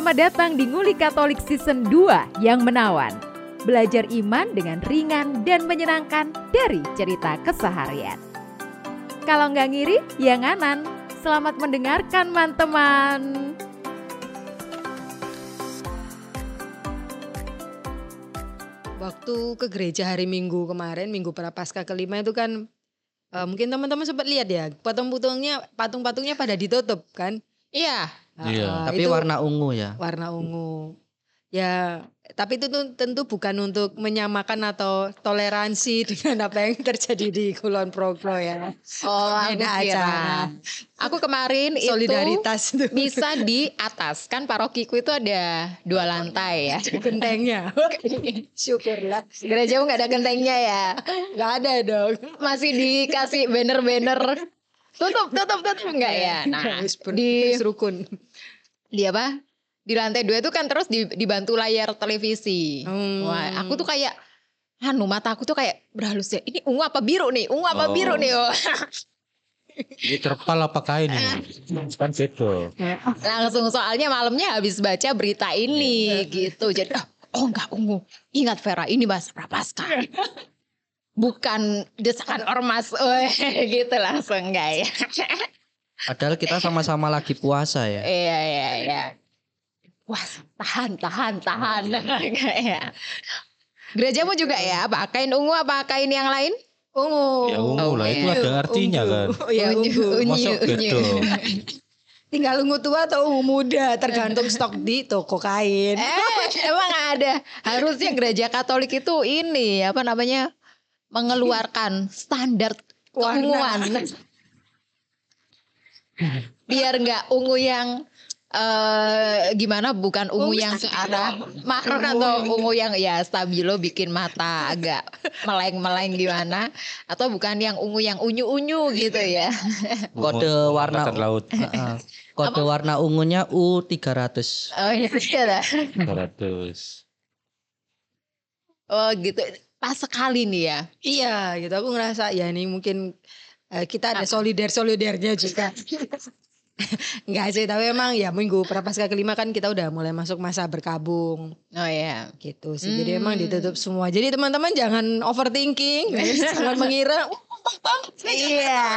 Selamat datang di Nguli Katolik Season 2 yang menawan. Belajar iman dengan ringan dan menyenangkan dari cerita keseharian. Kalau nggak ngiri, ya nganan. Selamat mendengarkan, teman-teman. Waktu ke gereja hari Minggu kemarin, Minggu Prapaskah kelima itu kan uh, mungkin teman-teman sempat lihat ya, patung-patungnya patung-patungnya pada ditutup kan? Iya. Iya. Uh, Tapi itu warna ungu ya. warna ungu. Ya, tapi itu tentu bukan untuk menyamakan atau toleransi dengan apa yang terjadi di Kulon Progo ya. Oh, Beda kira. acara. Aku kemarin itu Solidaritas itu. bisa di atas kan parokiku itu ada dua lantai ya. Gentengnya. Syukurlah. Gerejamu nggak ada gentengnya ya. Gak ada dong. Masih dikasih banner-banner. Tutup, tutup, tutup enggak ya? Nah, di rukun. di apa? Di lantai dua itu kan terus di- dibantu layar televisi. Hmm. Wah, aku tuh kayak anu mata aku tuh kayak berhalus ya. Ini ungu apa biru nih? Ungu apa Oh. biru nih? Oh. Ini terpal apa kain ini? Kan beda. Langsung soalnya malamnya habis baca berita ini gitu. Jadi oh, oh enggak ungu. Ingat Vera ini bahasa prapaskah. Bukan desakan ormas. Oh, gitu langsung enggak ya. Padahal kita sama-sama lagi puasa ya. Iya iya iya. Wah, tahan tahan tahan. Enggak ya. Gerejamu juga ya, apa kain ungu apa kain yang lain? Ungu. Ya ungu lah, itu ada artinya kan. Oh, ya ungu. Unyu, Masuk unyu. beda. Tinggal ungu tua atau ungu muda, tergantung stok di toko kain. Eh, emang ada. Harusnya gereja Katolik itu ini apa namanya? Mengeluarkan standar keunguan. Biar nggak ungu yang eh gimana bukan ungu yang ke arah maron atau ungu yang ya stabilo bikin mata agak meleng-meleng gimana atau bukan yang ungu yang unyu-unyu gitu ya. Kode warna laut Heeh. Kode warna ungunya U300. Oh iya iya lah. 200. Oh gitu. Pas sekali nih ya. Iya gitu aku ngerasa ya ini mungkin eh, kita ada solider solidernya juga. Enggak sih tapi emang ya minggu prapaskah kelima kan kita udah mulai masuk masa berkabung Oh iya. gitu sih. Jadi emang Hmm. ditutup semua. Jadi teman-teman jangan overthinking, jangan mengira "Wah, banget Iya.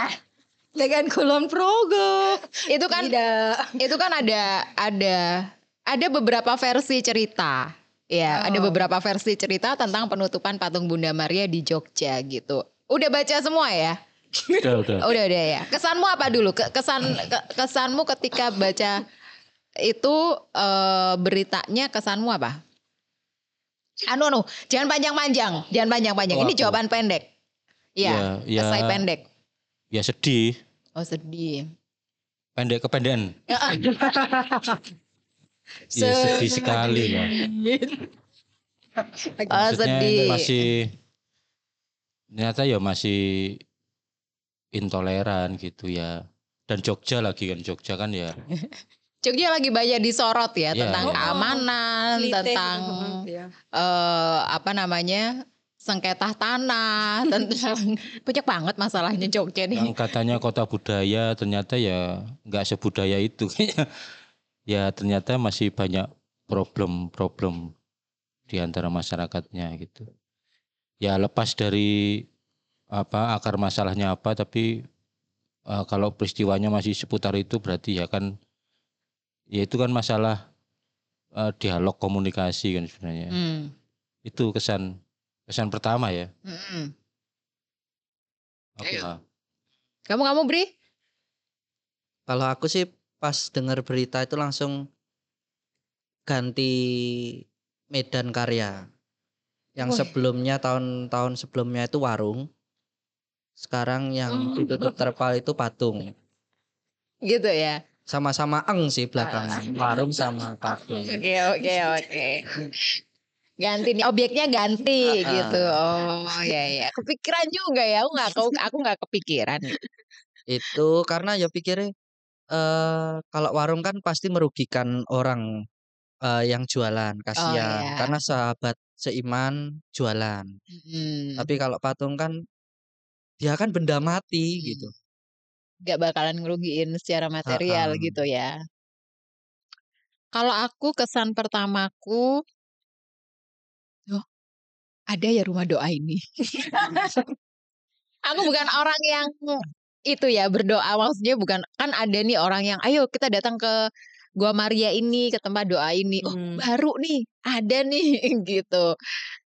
dengan Kulon Progo. Itu kan Tidak. itu kan ada ada ada beberapa versi cerita. Ya, ada Oh. beberapa versi cerita tentang penutupan patung Bunda Maria di Jogja gitu. Udah baca semua ya? Udah, udah. Udah udah ya. Kesanmu apa dulu? Ke- kesan ke- kesanmu ketika baca itu eh, beritanya kesanmu apa? Anu anu, jangan panjang-panjang, jangan panjang-panjang. Oh, Ini aku. jawaban pendek. Iya, Ya, ya. esai pendek. Ya sedih. Oh sedih. Pendek kependekan. Ya, Ya sedih sekali lah. oh, Maksudnya sedih. masih ternyata ya masih intoleran gitu ya. Dan Jogja lagi kan Jogja kan ya. Jogja lagi banyak disorot ya Iya, tentang iya. keamanan, tentang ya. eh apa namanya sengketa tanah, tentang banyak banget masalahnya Jogja nih. Yang katanya kota budaya ternyata ya nggak sebudaya itu. Ya ternyata masih banyak problem-problem di antara masyarakatnya gitu. Ya lepas dari apa akar masalahnya apa tapi eh, kalau peristiwanya masih seputar itu berarti ya kan ya itu kan masalah eh, dialog komunikasi kan sebenarnya. Hmm. Itu kesan kesan pertama ya. Mm-mm. Apa? Kamu kamu Bri? Kalau aku sih pas dengar berita itu langsung ganti medan karya. Yang Wih. sebelumnya tahun-tahun sebelumnya itu warung. Sekarang yang Hmm. ditutup terpal itu patung. Gitu ya. Sama-sama eng sih belakangan. Warung sama patung. Oke oke oke. Ganti nih objeknya ganti Ah, ah. gitu. Oh ya ya. Kepikiran juga ya. Aku nggak aku aku nggak kepikiran. Itu karena ya pikirnya eh kalau warung kan pasti merugikan orang eh, yang jualan, kasihan. iya. Karena sahabat seiman jualan. Hmm. Tapi kalau patung kan dia kan benda mati gitu. Gak bakalan ngerugiin secara material Ha-ha. gitu ya. Kalau aku kesan pertamaku, oh, ada ya rumah doa ini. aku bukan orang yang itu ya berdoa maksudnya bukan kan ada nih orang yang ayo kita datang ke Gua Maria ini ke tempat doa ini. Oh, Hmm. baru nih, ada nih gitu.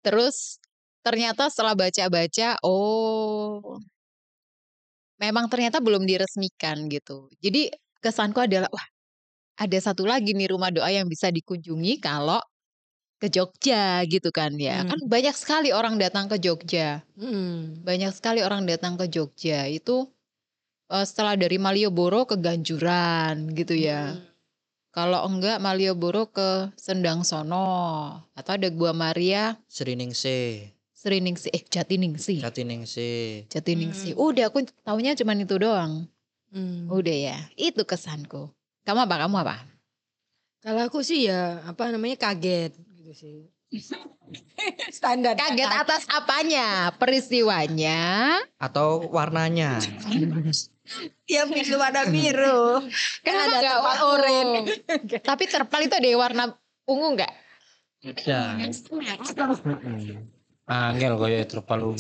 Terus ternyata setelah baca-baca, oh memang ternyata belum diresmikan gitu. Jadi kesanku adalah wah ada satu lagi nih rumah doa yang bisa dikunjungi kalau ke Jogja gitu kan ya. Hmm. Kan banyak sekali orang datang ke Jogja. Mm. Banyak sekali orang datang ke Jogja. Itu eh, setelah dari Malioboro ke Ganjuran gitu ya. Mm. Kalau enggak Malioboro ke Sendang Sono atau ada Gua Maria Seriningsih, Seriningsih eh Jatiningsih. Jatiningsih. Jatiningsih. Hmm. Udah aku taunya cuman itu doang. Mm. Udah ya. Itu kesanku. Kamu apa? Kamu apa? Kalau aku sih ya apa namanya kaget gitu sih. Standar. Kaget atas apanya? Peristiwanya. Atau warnanya. Ya biru warna biru. Kan Kenapa ada nggak tempat ungu? oranye. Tapi terpal itu ada yang warna ungu nggak? Ya. Angel kaya terpalu.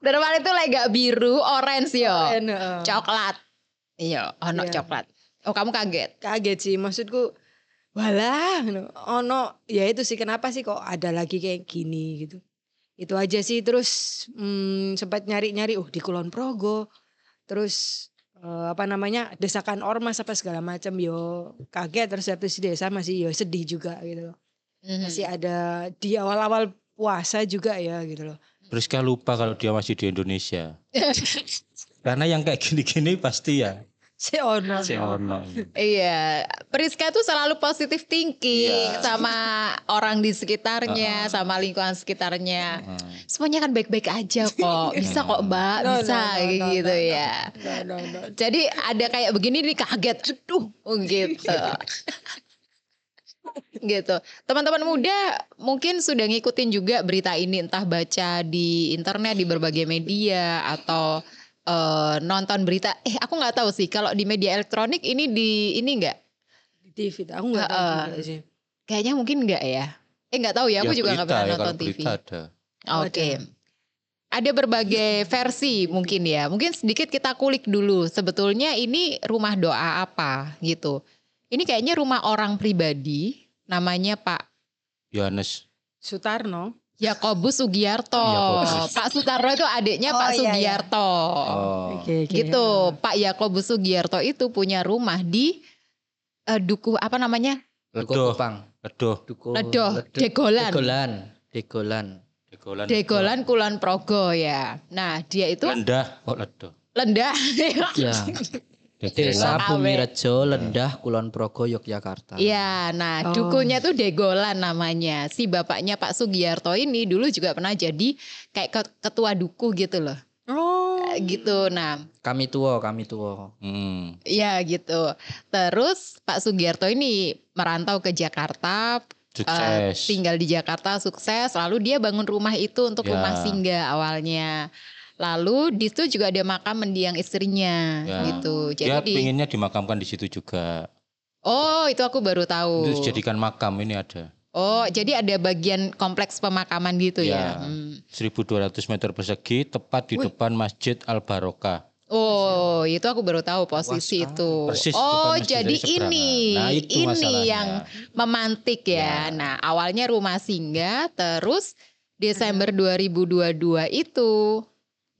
Terpal itu lagi gak biru, orange yo. Coklat. Iya, ono Iya. coklat. Oh, kamu kaget? Kaget sih maksudku. Walah, ono ya itu sih kenapa sih kok ada lagi kayak gini gitu. Itu aja sih terus hmm, sempat nyari-nyari uh di Kulon Progo. Terus eh, apa namanya desakan ormas apa segala macam yo kaget terus satu si desa masih yo sedih juga gitu loh. Mhm. Masih ada di awal-awal puasa juga ya gitu loh. Priska lupa kalau dia masih di Indonesia. Karena yang kayak gini-gini pasti ya Si ono. si ono. Iya, Priska tuh selalu positif thinking Iya. sama orang di sekitarnya, sama lingkungan sekitarnya. Heeh. Semuanya kan baik-baik aja kok. Bisa kok, Mbak. No, no, Bisa no, no, gitu no, no. ya. No, no, no. Jadi ada kayak begini nih kaget. Aduh, gitu. gitu. Teman-teman muda mungkin sudah ngikutin juga berita ini entah baca di internet di berbagai media atau eh, nonton berita. Eh, aku nggak tahu sih kalau di media elektronik ini di ini enggak Di TV aku nggak tahu Heeh. juga sih. Kayaknya mungkin enggak ya. Eh nggak tahu ya, aku juga nggak pernah ya, nonton TV. ada. Oke. Ada berbagai versi mungkin ya. Mungkin sedikit kita kulik dulu. Sebetulnya ini rumah doa apa gitu. Ini kayaknya rumah orang pribadi. Namanya Pak Yohanes Sutarno. Yakobus Sugiarto. Yakobus. Pak Sutarno itu adiknya Oh, Pak iya, iya. Sugiarto. Oh. Oke, oke. Gitu. Pak Yakobus Sugiarto itu punya rumah di eh, Dukuh apa namanya? Duku Ledoh, Kupang. ledoh, Duku Ledoh, Ledoh. Degolan. Degolan. Degolan. degolan. Degolan Kulon Progo ya. Nah, dia itu Rendah, kok ledoh. lendah. Ya. Desa Awe. Bumi Rejo, Lendah, Kulon Progo, Yogyakarta. Iya, nah Oh. dukunya tuh Degolan namanya. Si bapaknya Pak Sugiarto ini dulu juga pernah jadi kayak ke- ketua duku gitu loh. Oh. Gitu. Nah, Kami tua, kami tua. Hmm. iya gitu. Terus Pak Sugiarto ini merantau ke Jakarta, Sukses. tinggal di Jakarta sukses, lalu dia bangun rumah itu untuk Ya. rumah singgah awalnya. Lalu di situ juga ada makam mendiang istrinya Ya. gitu. Jadi Dia di pinginnya dimakamkan di situ juga. Oh, itu aku baru tahu. Itu dijadikan makam ini ada. Oh, jadi ada bagian kompleks pemakaman gitu ya. Ya. Hmm. 1200 meter persegi tepat di depan Masjid Al Barokah. Oh, itu aku baru tahu posisi itu. Persis oh, jadi ini, Nah, itu ini masalahnya. yang memantik ya. Ya. Nah, awalnya rumah singgah, terus Desember 2022 itu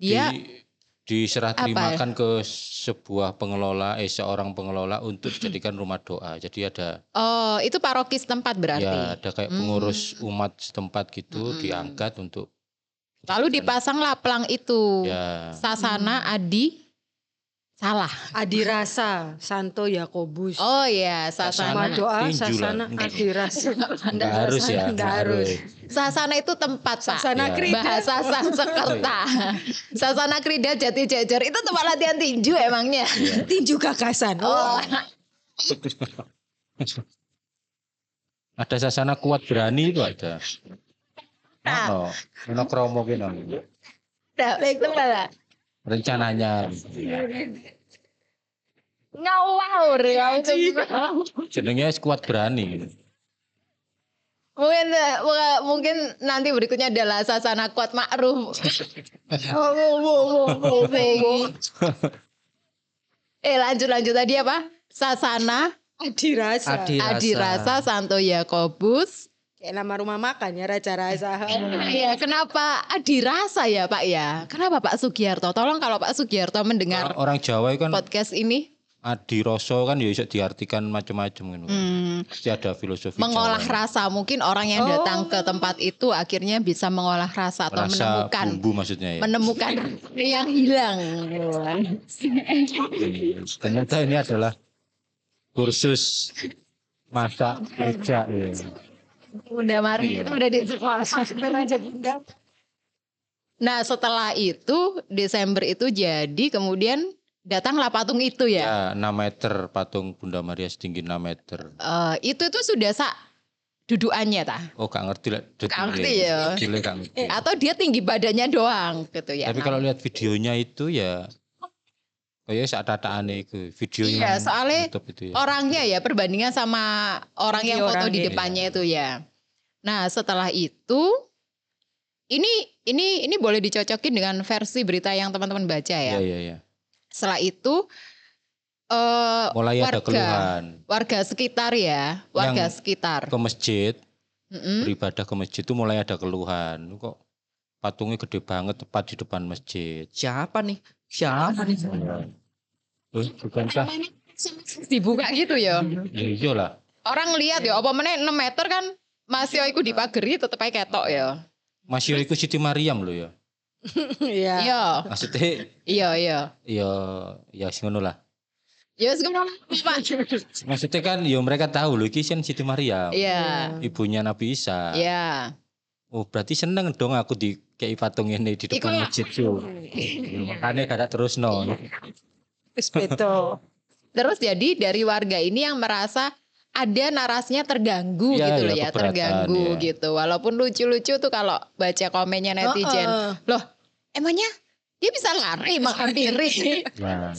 dia di, diserah terimakan ke sebuah pengelola, eh seorang pengelola untuk dijadikan rumah doa. Jadi ada oh, itu paroki setempat berarti. ya ada kayak pengurus umat setempat gitu Hmm. diangkat untuk Lalu dipasang laplang itu. ya Sasana Adi salah. Adirasa Santo Yakobus. Oh ya, Sama Sasana. doa. Sasana Enggak. Adirasa. nggak harus ya Enggak harus. Sasana itu tempat, Pak. Sasana Ya. Krida. Bahasa Sanskerta. Sasana Krida Jati Jajar itu tempat latihan tinju emangnya. Tinju gagasan. Oh, ada sasana kuat berani itu ada. Ah. Ono, ono kromo gitu. nah, itu malah. Rencananya ngawur langsung. Jenenge kuat berani. Mungkin eh, mungkin nanti berikutnya adalah sasana kuat ma'ruf. eh lanjut lanjut tadi apa? Sasana Adi rasa. Adi rasa. Adi Rasa Santo Yakobus. Kayak nama rumah makan ya Raja Rasa. Iya, kenapa Adi Rasa ya Pak ya? Kenapa Pak Sugiarto? Tolong kalau Pak Sugiarto mendengar Orang Jawa itu kan podcast ini adi rasa kan ya bisa diartikan macam-macam gitu. hmm, Pasti ada filosofi mengolah Jawa. rasa. Mungkin orang yang datang ke tempat itu akhirnya bisa mengolah rasa atau rasa menemukan bumbu maksudnya ya. menemukan yang hilang. Ternyata ini adalah kursus masak rujak ya. Bunda Mari itu udah di sekolah aja Bunda. Nah setelah itu Desember itu jadi kemudian datanglah patung itu ya. Ya, 6 meter patung Bunda Maria setinggi 6 meter. Eh, itu itu sudah sak dudukannya ta? Oh, gak ngerti lah. Gak ngerti ya. Gile gak ngerti. Atau dia tinggi badannya doang gitu ya? Tapi kalau lihat videonya itu ya kayak saat tataan itu video Iya, yang soalnya itu ya. orangnya ya perbandingan sama orang yang Iya, foto di orangnya. depannya itu ya. Nah setelah itu ini ini ini boleh dicocokin dengan versi berita yang teman-teman baca Iya, ya. iya, iya. Setelah itu eh Mulai ada warga keluhan warga sekitar ya, warga Yang sekitar. ke masjid, Mm-mm. beribadah ke masjid itu mulai ada keluhan. Kok patungnya gede banget tepat di depan masjid. Siapa nih? Siapa nih? Eh, bukankah? Dibuka gitu ya. Ya iya lah. Orang lihat ya, apa meneh 6 meter kan masih iku dipageri tetep aja ketok ya. Masih ikut Siti Mariam loh ya. Iya. Iya, Maksudnya iya, iya. ya ya sing ngono lah. Ya sekarang Pak. Maksudnya kan ya mereka tahu loh iki kan Siti Mariam. Iya. Ibunya Nabi Isa. Iya. Oh berarti seneng dong aku di kayak patung ini di depan masjid tuh. Ya, makanya gak terus no. Wis beto. Terus jadi dari warga ini yang merasa ada narasinya terganggu Iya, gitu iya, loh ya, keberatan, terganggu iya. gitu. Walaupun lucu-lucu tuh kalau baca komennya netizen. Heeh. Loh, emangnya dia bisa lari menghampiri Nah,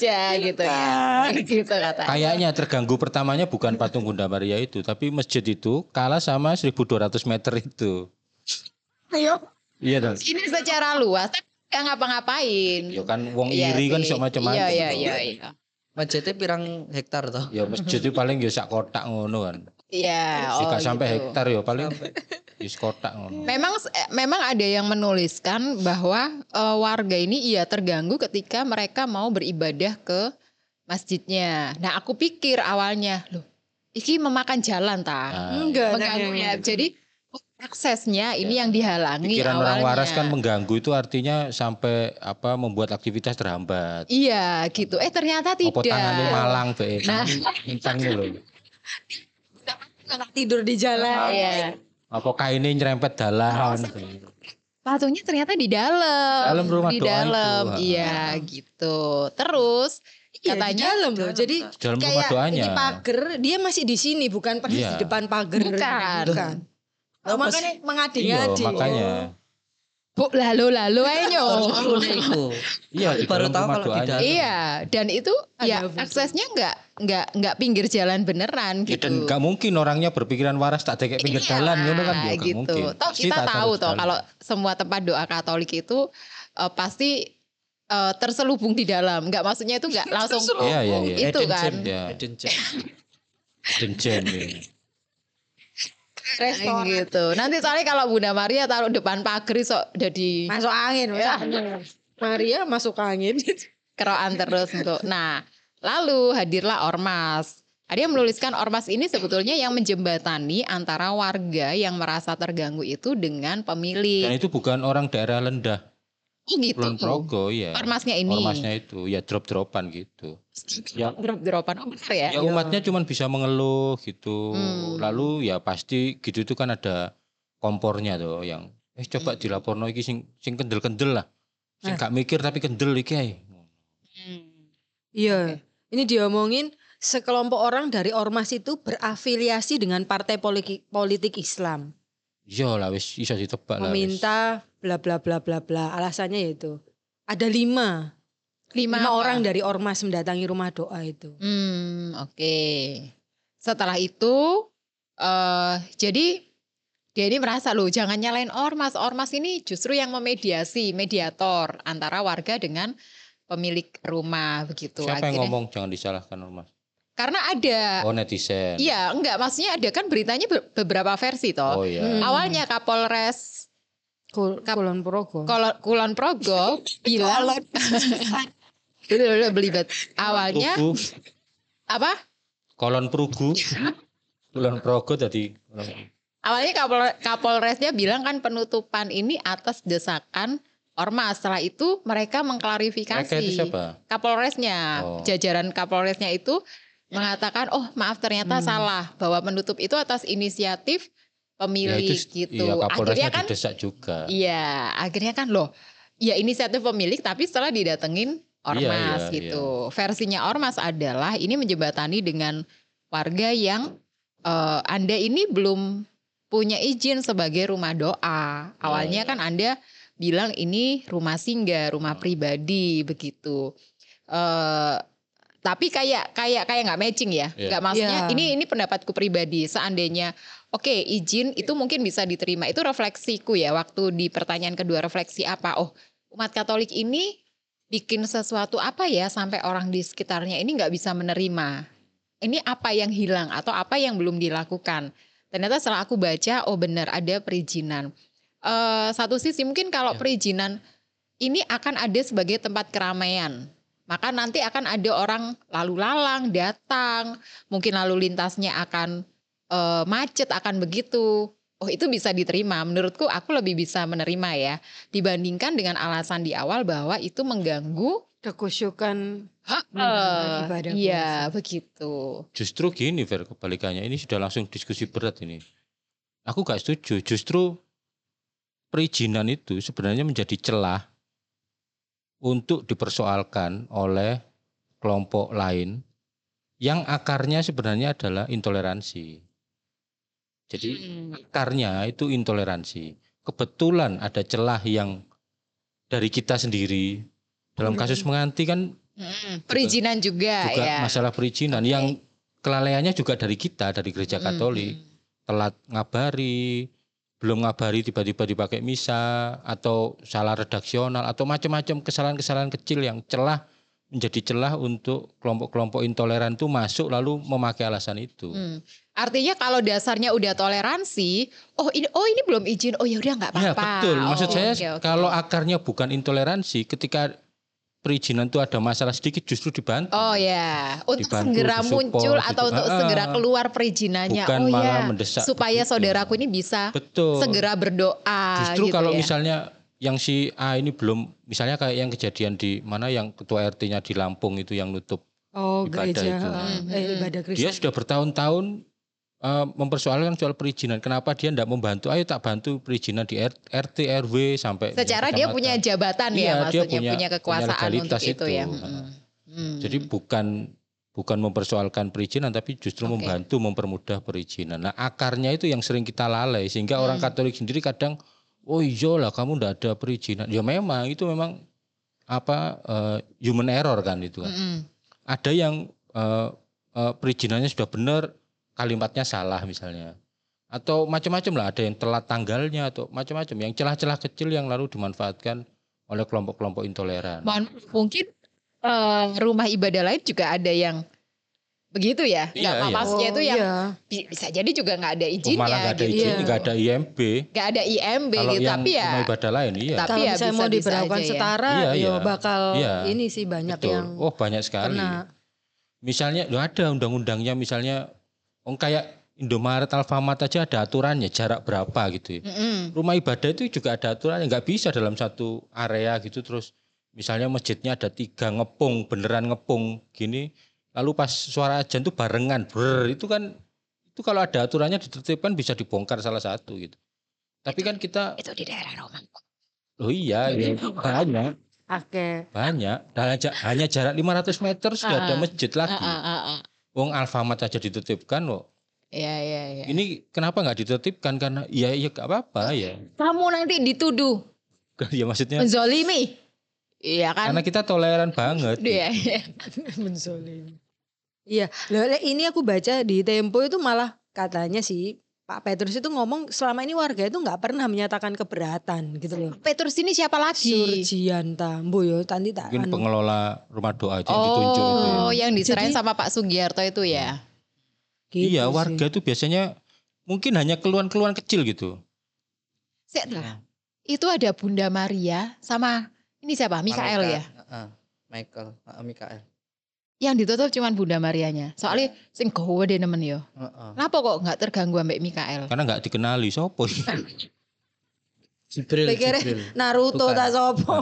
aja gitu ya. gitu kata. kayaknya terganggu pertamanya bukan patung Bunda Maria itu, tapi masjid itu kalah sama 1200 meter itu. Ayo. Iya dong. Ini secara luas tapi nggak ngapa-ngapain. Ya kan wong Iya iri kan sih. sok macam-macam. Iya iya iya iya. Masjidnya pirang hektar toh? Ya masjid itu paling ya sak kotak ngono kan. Iya, Jika oh sampai gitu. hektar ya paling ya kotak ngono. Memang eh, memang ada yang menuliskan bahwa eh, warga ini iya terganggu ketika mereka mau beribadah ke masjidnya. Nah, aku pikir awalnya, loh, iki memakan jalan ta. Nah, Enggak. Mengganggu ya. nah, Jadi oh, aksesnya ini yang dihalangi pikiran awalnya. orang waras kan mengganggu itu artinya sampai apa membuat aktivitas terhambat. Iya, gitu. Eh ternyata tidak. tangannya malang be. Nah. Intang loh. Anak tidur di jalan. Iya. Apa kainnya nyerempet dalan. Patungnya ternyata di dalam. Dalam rumah di dalam. Iya, gitu. Terus Iya, di katanya dalam loh. Jadi Dalam rumah kayak doanya. ini pagar, dia masih di sini, bukan persis Iya. di depan pagar. Bukan. Bukan. Oh, makanya Iya, mengadi-ngadi. makanya. Bu, lalu lalu ayo. Iya, Baru tahu kalau di doanya. dalam. Iya, dan itu Ada ya foto. aksesnya nggak nggak nggak pinggir jalan beneran Ya, gitu. dan gak mungkin orangnya berpikiran waras tak kayak pinggir Iya, jalan ngono kan ya gak gitu. mungkin. Toh Pasti kita tak tahu toh kalau semua tempat doa Katolik itu eh, pasti eh, terselubung di dalam. Nggak maksudnya itu nggak langsung Iya, iya, iya. itu kan. Ya, Hidden gem. dencen. ya. Restoran. gitu. Nanti soalnya kalau Bunda Maria taruh depan pagar sok jadi Masuk angin. masuk Ya. angin. Maria masuk angin. keroan terus untuk. Nah, lalu hadirlah ormas. Ada yang menuliskan ormas ini sebetulnya yang menjembatani antara warga yang merasa terganggu itu dengan Dan pemilik. itu bukan orang daerah rendah. Oh gitu. Kulon Progo ya. Ormasnya ini. Ormasnya itu ya drop-dropan gitu. Ya, Drop-dropan. Oh benar ya? ya umatnya cuman bisa mengeluh gitu. Hmm. Lalu ya pasti gitu itu kan ada kompornya tuh yang eh coba Hmm. dilaporno iki sing sing kendel-kendel lah. Sing gak mikir tapi kendel iki ae. Hmm. Iya. Ini diomongin sekelompok orang dari ormas itu berafiliasi dengan partai politik, politik Islam. Iya lah wis iso ditebak lah. Meminta bla bla bla bla bla. Alasannya yaitu ada lima Lima, Lima apa? orang dari ormas mendatangi rumah doa itu. Hmm, oke. Setelah itu eh jadi dia ini merasa loh jangan nyalain ormas. Ormas ini justru yang memediasi, mediator antara warga dengan pemilik rumah begitu. Siapa yang Akhirnya- ngomong jangan disalahkan ormas? Karena ada Oh netizen. Iya, enggak maksudnya ada kan beritanya be- beberapa versi toh. Oh iya. Hmm. Awalnya Kapolres Kul Kulon Progo. Kolo- Kulon Progo bilang dulu, belibet. Awalnya Prugu, apa? kolon Prugu. Kulon Progo tadi. Awalnya Kapol Kapolresnya bilang kan penutupan ini atas desakan ormas. Setelah itu mereka mengklarifikasi. Mereka itu siapa? Kapolresnya, Oh. jajaran Kapolresnya itu mengatakan, oh maaf ternyata Hmm. salah bahwa menutup itu atas inisiatif Ya, pemilik itu, gitu. Iya, Kapolresnya akhirnya kan, didesak juga. iya, akhirnya kan loh, ya inisiatif pemilik tapi setelah didatengin ormas iya, gitu. Versinya ormas adalah ini menjembatani dengan warga yang eh, anda ini belum punya izin sebagai rumah doa. Awalnya iya. kan anda bilang ini rumah singgah, rumah pribadi begitu. Eh tapi kayak kayak kayak nggak matching ya, Iya. nggak maksudnya Iya. ini ini pendapatku pribadi. Seandainya oke izin itu mungkin bisa diterima. Itu refleksiku ya waktu di pertanyaan kedua refleksi apa? Oh umat Katolik ini bikin sesuatu apa ya sampai orang di sekitarnya ini nggak bisa menerima. Ini apa yang hilang atau apa yang belum dilakukan? Ternyata setelah aku baca, oh benar ada perizinan. Eh satu sisi mungkin kalau Ya. perizinan ini akan ada sebagai tempat keramaian. Maka nanti akan ada orang lalu lalang datang, mungkin lalu lintasnya akan eh, macet akan begitu. Oh itu bisa diterima. Menurutku aku lebih bisa menerima ya dibandingkan dengan alasan di awal bahwa itu mengganggu Kekusyukan ibadah iya begitu. Justru gini Ver kebalikannya ini sudah langsung diskusi berat ini. Aku gak setuju. Justru perizinan itu sebenarnya menjadi celah untuk dipersoalkan oleh kelompok lain yang akarnya sebenarnya adalah intoleransi. Jadi Hmm. akarnya itu intoleransi. Kebetulan ada celah yang dari kita sendiri dalam kasus menganti kan Mm, Perizinan juga, juga ya. masalah perizinan Oke. yang kelalaiannya juga dari kita dari gereja Katolik telat ngabari belum ngabari tiba-tiba dipakai misa atau salah redaksional atau macam-macam kesalahan-kesalahan kecil yang celah menjadi celah untuk kelompok-kelompok intoleran itu masuk lalu memakai alasan itu. Hmm. Artinya kalau dasarnya udah toleransi, oh ini oh ini belum izin, oh ya udah nggak Ya apa-apa. betul. Maksud Oh, saya oke, oke. kalau akarnya bukan intoleransi, ketika perizinan itu ada masalah sedikit justru dibantu. Oh ya, untuk Dibantu, segera disupport muncul gitu. atau untuk Ah, segera keluar perizinannya. bukan oh malah ya, mendesak supaya begitu. saudaraku ini bisa Betul. segera berdoa. Justru gitu kalau ya. misalnya yang si A ini belum, misalnya kayak yang kejadian di mana yang ketua RT-nya di Lampung itu yang nutup, Oh Ibadah gereja, itu. Hmm. eh, ibadah Kristen. dia sudah bertahun-tahun eh, mempersoalkan soal perizinan. Kenapa dia tidak membantu? Ayo tak bantu perizinan di RT, RW sampai secara dia punya jabatan Iya, ya, dia maksudnya punya- punya, punya kekuasaan untuk legalitas itu, itu. ya. Heeh. Hmm. Hmm. Jadi bukan bukan mempersoalkan perizinan, tapi justru Oke. membantu mempermudah perizinan. Nah akarnya itu yang sering kita lalai sehingga orang Hmm. Katolik sendiri kadang, oh iya lah kamu ndak ada perizinan. Ya memang itu memang apa eh, human error kan itu. kan. Mm-mm. Ada yang eh, eh, perizinannya sudah benar, kalimatnya salah misalnya. Atau macam-macam lah, ada yang telat tanggalnya atau macam-macam. Yang celah-celah kecil yang lalu dimanfaatkan oleh kelompok-kelompok intoleran. Mohon mungkin eh, rumah ibadah lain juga ada yang begitu ya. Nggak, Iya, iya. maksudnya itu Oh, yang iya. bi- bisa jadi juga nggak ada Oh, izinnya malah nggak ada gitu. izin, Iya. nggak ada IMB. Nggak ada IMB Kalau gitu, yang tapi ya rumah ibadah lain, iya. Tapi Kalau ya misalnya mau diberlakukan ya. setara, Iya, ya iya. bakal Iya. ini sih banyak Betul. yang Oh banyak sekali. kena. Misalnya, loh ada undang-undangnya misalnya, oh kayak Indomaret, Alfamart aja ada aturannya jarak berapa gitu. ya. Mm-mm. Rumah ibadah itu juga ada aturannya, nggak bisa dalam satu area gitu terus. Misalnya masjidnya ada tiga ngepung, beneran ngepung gini. Lalu pas suara ajan tuh barengan, ber itu kan itu kalau ada aturannya ditertibkan bisa dibongkar salah satu gitu. Tapi kan kita, itu di daerah Roma. oh iya, ya, banyak. Oke. Banyak. Dan aja- hanya jarak 500 meter sudah ada Ah, masjid lagi. Ah, ah, ah, ah. Wong Alfamart aja dititipkan loh. Iya, iya, iya. Ini kenapa nggak dititipkan? Karena ya ya gak apa-apa ya. Kamu nanti dituduh ya maksudnya menzolimi. Iya kan? Karena kita toleran banget. Iya, iya. Menzolim. Iya, ini aku baca di Tempo itu malah katanya sih Pak Petrus itu ngomong selama ini warga itu nggak pernah menyatakan keberatan gitu loh. Petrus ini siapa lagi? Surjianta, Mbo yo tanti tak Mungkin anu. pengelola rumah doa aja yang ditunjuk itu ya. Oh, yang diserahin Jadi- sama Pak Sugiarto itu ya. Gitu iya, sih. warga itu biasanya mungkin hanya keluhan-keluhan kecil gitu. Sek, dah. Itu ada Bunda Maria sama ini siapa? Mikael ya. Heeh. Michael, heeh, Mikael. Yang ditutup cuman Bunda Marianya. Soalnya sing gowo deh nemen yo. Heeh. Kenapa kok nggak terganggu ambek Mikael? Karena nggak dikenali sopo. Jibril, Jibril. Naruto Bukan. tak sopo.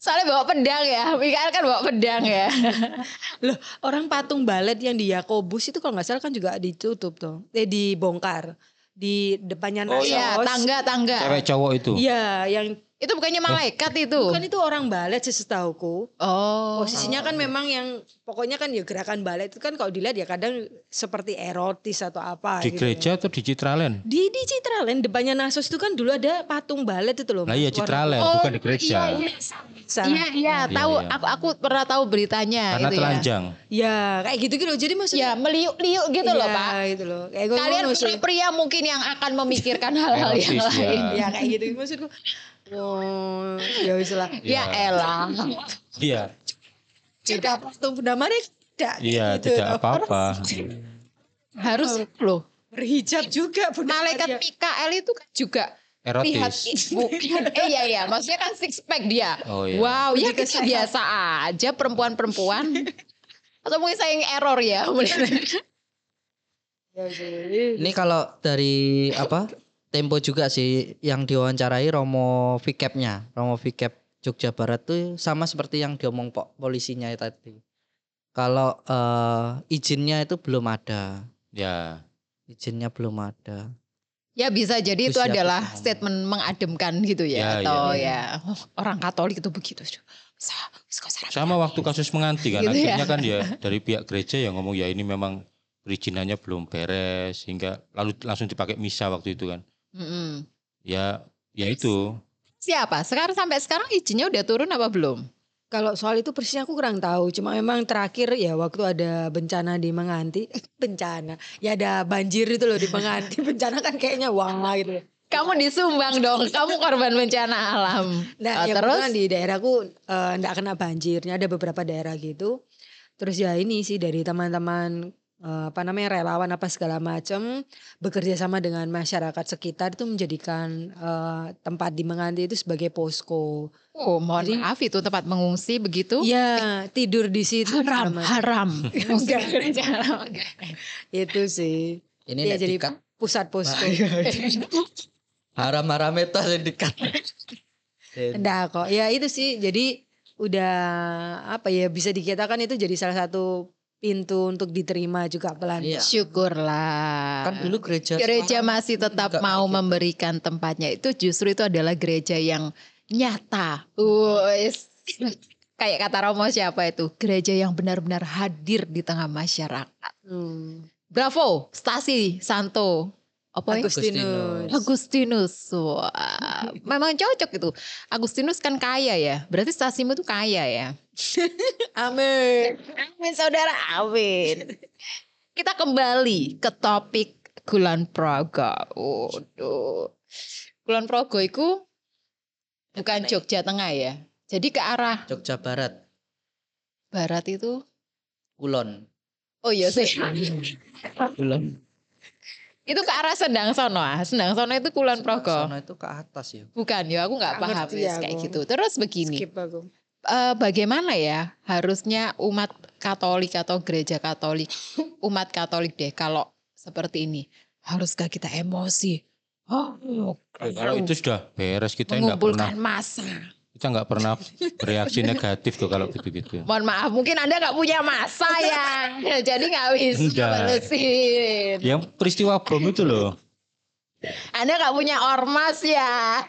Soalnya bawa pedang ya. Mikael kan bawa pedang ya. Loh, orang patung balet yang di Yakobus itu kalau nggak salah kan juga ditutup tuh. Eh dibongkar di depannya Oh. Iya, tangga-tangga. Cewek cowok itu. Iya, yang Itu bukannya malaikat itu. kan itu orang balet sesetahuku. Oh. Posisinya kan memang yang pokoknya kan ya gerakan balet itu kan kalau dilihat ya kadang seperti erotis atau apa Di gitu. gereja atau di Citraland? Di di Citraland depannya Nasos itu kan dulu ada patung balet itu loh. Lah iya Citraland, Oh, bukan di gereja. Iya, iya. Iya, iya, Iya, tahu iya. aku aku pernah tahu beritanya Karena itu ya. telanjang. Ya, kayak gitu gitu. Jadi maksudnya Ya, meliuk-liuk gitu loh, Iya, Pak. gitu loh. Kayak gue Kalian ngono sih. pria mungkin yang akan memikirkan hal-hal yang Erotis, ya. lain. Ya kayak gitu maksudku. Oh, ya wis lah. Ya elah. Iya. Tidak patung Bunda Maria tidak. Iya, gitu tidak apa-apa. Harus loh. Berhijab juga Bunda Malaikat. Mikael itu kan juga Erotis. bukan eh iya iya maksudnya kan six pack dia Oh iya. wow ya kita biasa aja perempuan-perempuan atau mungkin saya yang error ya Ya, sih. Ini kalau dari apa? Tempo juga sih yang diwawancarai Romo Vicap-nya. Romo Vicap Jogja Barat tuh sama seperti yang diomong Pak polisinya tadi. Kalau eh, izinnya itu belum ada. Ya. Izinnya belum ada. ya bisa jadi itu Terus ya, adalah ngomong. statement mengademkan gitu ya, Ya, atau ya. ya oh, orang Katolik itu begitu. Sama waktu kasus menganti kan. Gitu ya. Akhirnya kan ya dari pihak gereja yang ngomong ya ini memang perizinannya belum beres sehingga lalu langsung dipakai misa waktu itu kan. Mm-mm. Ya ya itu. siapa sekarang sampai sekarang izinnya udah turun apa belum Kalau soal itu persisnya aku kurang tahu. Cuma memang terakhir ya waktu ada bencana di Menganti, bencana. Ya ada banjir itu loh di Menganti. bencana kan kayaknya wah gitu. loh. kamu disumbang dong kamu korban bencana alam Nah, Oh, ya terus di daerahku eh, nggak kena banjirnya ada beberapa daerah gitu. Terus ya ini sih dari teman-teman eh, apa namanya relawan apa segala macam bekerja sama dengan masyarakat sekitar itu menjadikan eh, tempat di Menganti itu sebagai posko. oh mohon Jadi- maaf itu tempat mengungsi begitu Iya, tidur di situ haram sama- haram Enggak. Jangan. itu sih. Ini Iya nek jadi dikat, pusat posko. haram-haram itu yang dikat. Enggak kok. Ya itu sih. Jadi udah apa ya bisa dikatakan itu jadi salah satu pintu untuk diterima juga pelan. Iya. syukurlah Kan dulu gereja gereja sekarang masih tetap mau gitu. memberikan tempatnya itu justru itu adalah gereja yang nyata Wes. kayak kata Romo siapa itu gereja yang benar-benar hadir di tengah masyarakat Hmm. bravo stasi Santo apa ya? Agustinus. Agustinus Wah, memang cocok itu Agustinus kan kaya ya berarti stasimu tuh kaya ya Amin. Amin saudara, amin. Kita kembali ke topik Kulon Progo. Waduh. Kulon Progo itu bukan Jogja Tengah ya. Jadi ke arah Jogja Barat, barat itu. Kulon. Oh iya sih. Kulon. Itu ke arah Sendang Sono. ah. Sendang Sono itu Kulon Progo. Sono itu ke atas ya. Bukan ya, aku nggak paham ngerti Wis, kayak aku. gitu. Terus begini, Skip aku. eh, bagaimana ya harusnya umat Katolik atau gereja Katolik, umat Katolik deh kalau seperti ini, haruskah kita emosi? Oh, Ya, kalau itu sudah beres kita nggak pernah mengumpulkan massa. Kita nggak pernah bereaksi negatif tuh kalau gitu-gitu. Mohon maaf, mungkin anda nggak punya massa ya, jadi nggak bisa balesin. Yang peristiwa bom itu loh. Anda nggak punya ormas ya.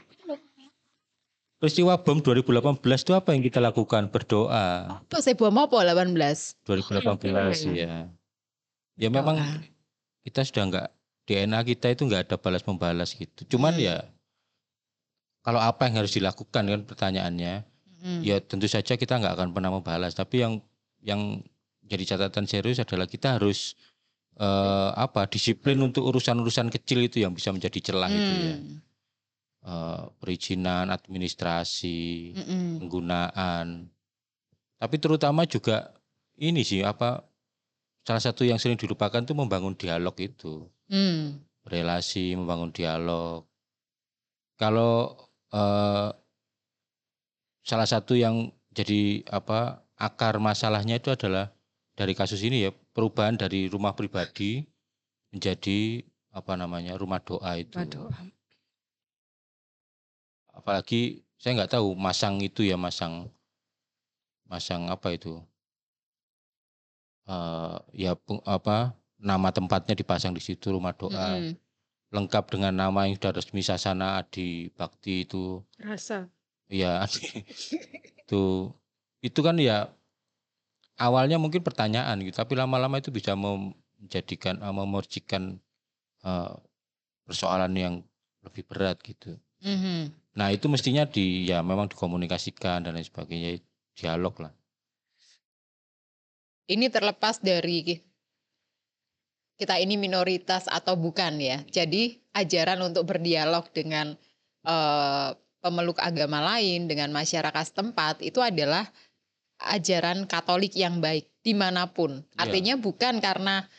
Peristiwa bom 2018 itu apa yang kita lakukan? Berdoa. Apa saya bom apa 18? 2018 ya. Ya memang kita sudah nggak DNA kita itu nggak ada balas membalas gitu. Cuman Hmm. ya kalau apa yang harus dilakukan kan pertanyaannya. Hmm. ya tentu saja kita nggak akan pernah membalas. Tapi yang yang jadi catatan serius adalah kita harus eh, apa disiplin untuk urusan-urusan kecil itu yang bisa menjadi celah itu ya. Hmm. Eh, perizinan, administrasi, Mm-mm. penggunaan. Tapi terutama juga ini sih apa salah satu yang sering dilupakan itu membangun dialog itu, Hmm. relasi, membangun dialog. Kalau eh, salah satu yang jadi apa akar masalahnya itu adalah dari kasus ini ya perubahan dari rumah pribadi menjadi apa namanya rumah doa itu. Waduh. apalagi saya nggak tahu masang itu ya masang masang apa itu Eh ya apa nama tempatnya dipasang di situ rumah doa Mm-mm. Lengkap dengan nama yang sudah resmi sasana Adi Bakti itu Rasa. ya itu itu kan ya awalnya mungkin pertanyaan gitu tapi lama-lama itu bisa menjadikan eh, memercikan eh, persoalan yang lebih berat gitu Mhm. Nah itu mestinya di ya memang dikomunikasikan dan lain sebagainya dialog lah. Ini terlepas dari kita ini minoritas atau bukan ya. Jadi ajaran untuk berdialog dengan eh, pemeluk agama lain, dengan masyarakat setempat itu adalah ajaran Katolik yang baik di mana pun. Iya. Artinya bukan karena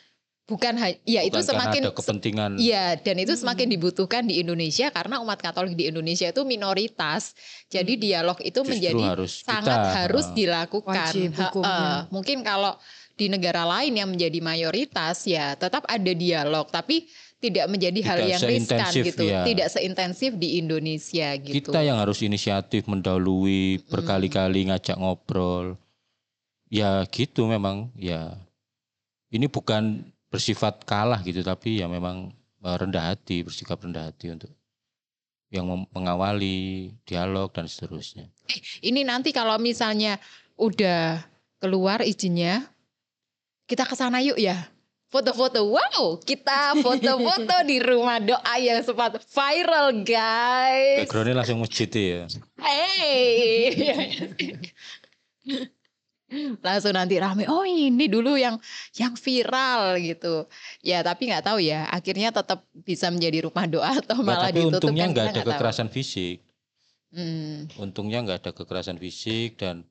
bukan ya itu Bukan karena semakin ada kepentingan Iya, dan itu semakin dibutuhkan di Indonesia karena umat Katolik di Indonesia itu minoritas. Jadi dialog itu justru menjadi harus sangat kita, harus dilakukan. Wajib hukumnya. Mungkin kalau di negara lain yang menjadi mayoritas ya tetap ada dialog, tapi tidak menjadi hal Tidak yang riskan gitu, ya. tidak seintensif di Indonesia gitu. kita yang harus inisiatif mendahului berkali-kali ngajak ngobrol. Ya gitu memang ya. Ini bukan bersifat kalah gitu tapi ya memang eh, rendah hati, bersikap rendah hati untuk yang mengawali dialog dan seterusnya. Ini nanti kalau misalnya udah keluar izinnya, kita ke sana yuk ya. Foto-foto, wow, kita foto-foto di rumah doa yang sempat viral guys. Backgroundnya langsung masjid ya. Hey, langsung nanti rame. Oh ini dulu yang yang viral gitu. Ya tapi nggak tahu ya. Akhirnya tetap bisa menjadi rumah doa atau Nah, malah tapi ditutup untungnya kan nggak kita ada tahu. kekerasan fisik. Hmm. untungnya nggak ada kekerasan fisik dan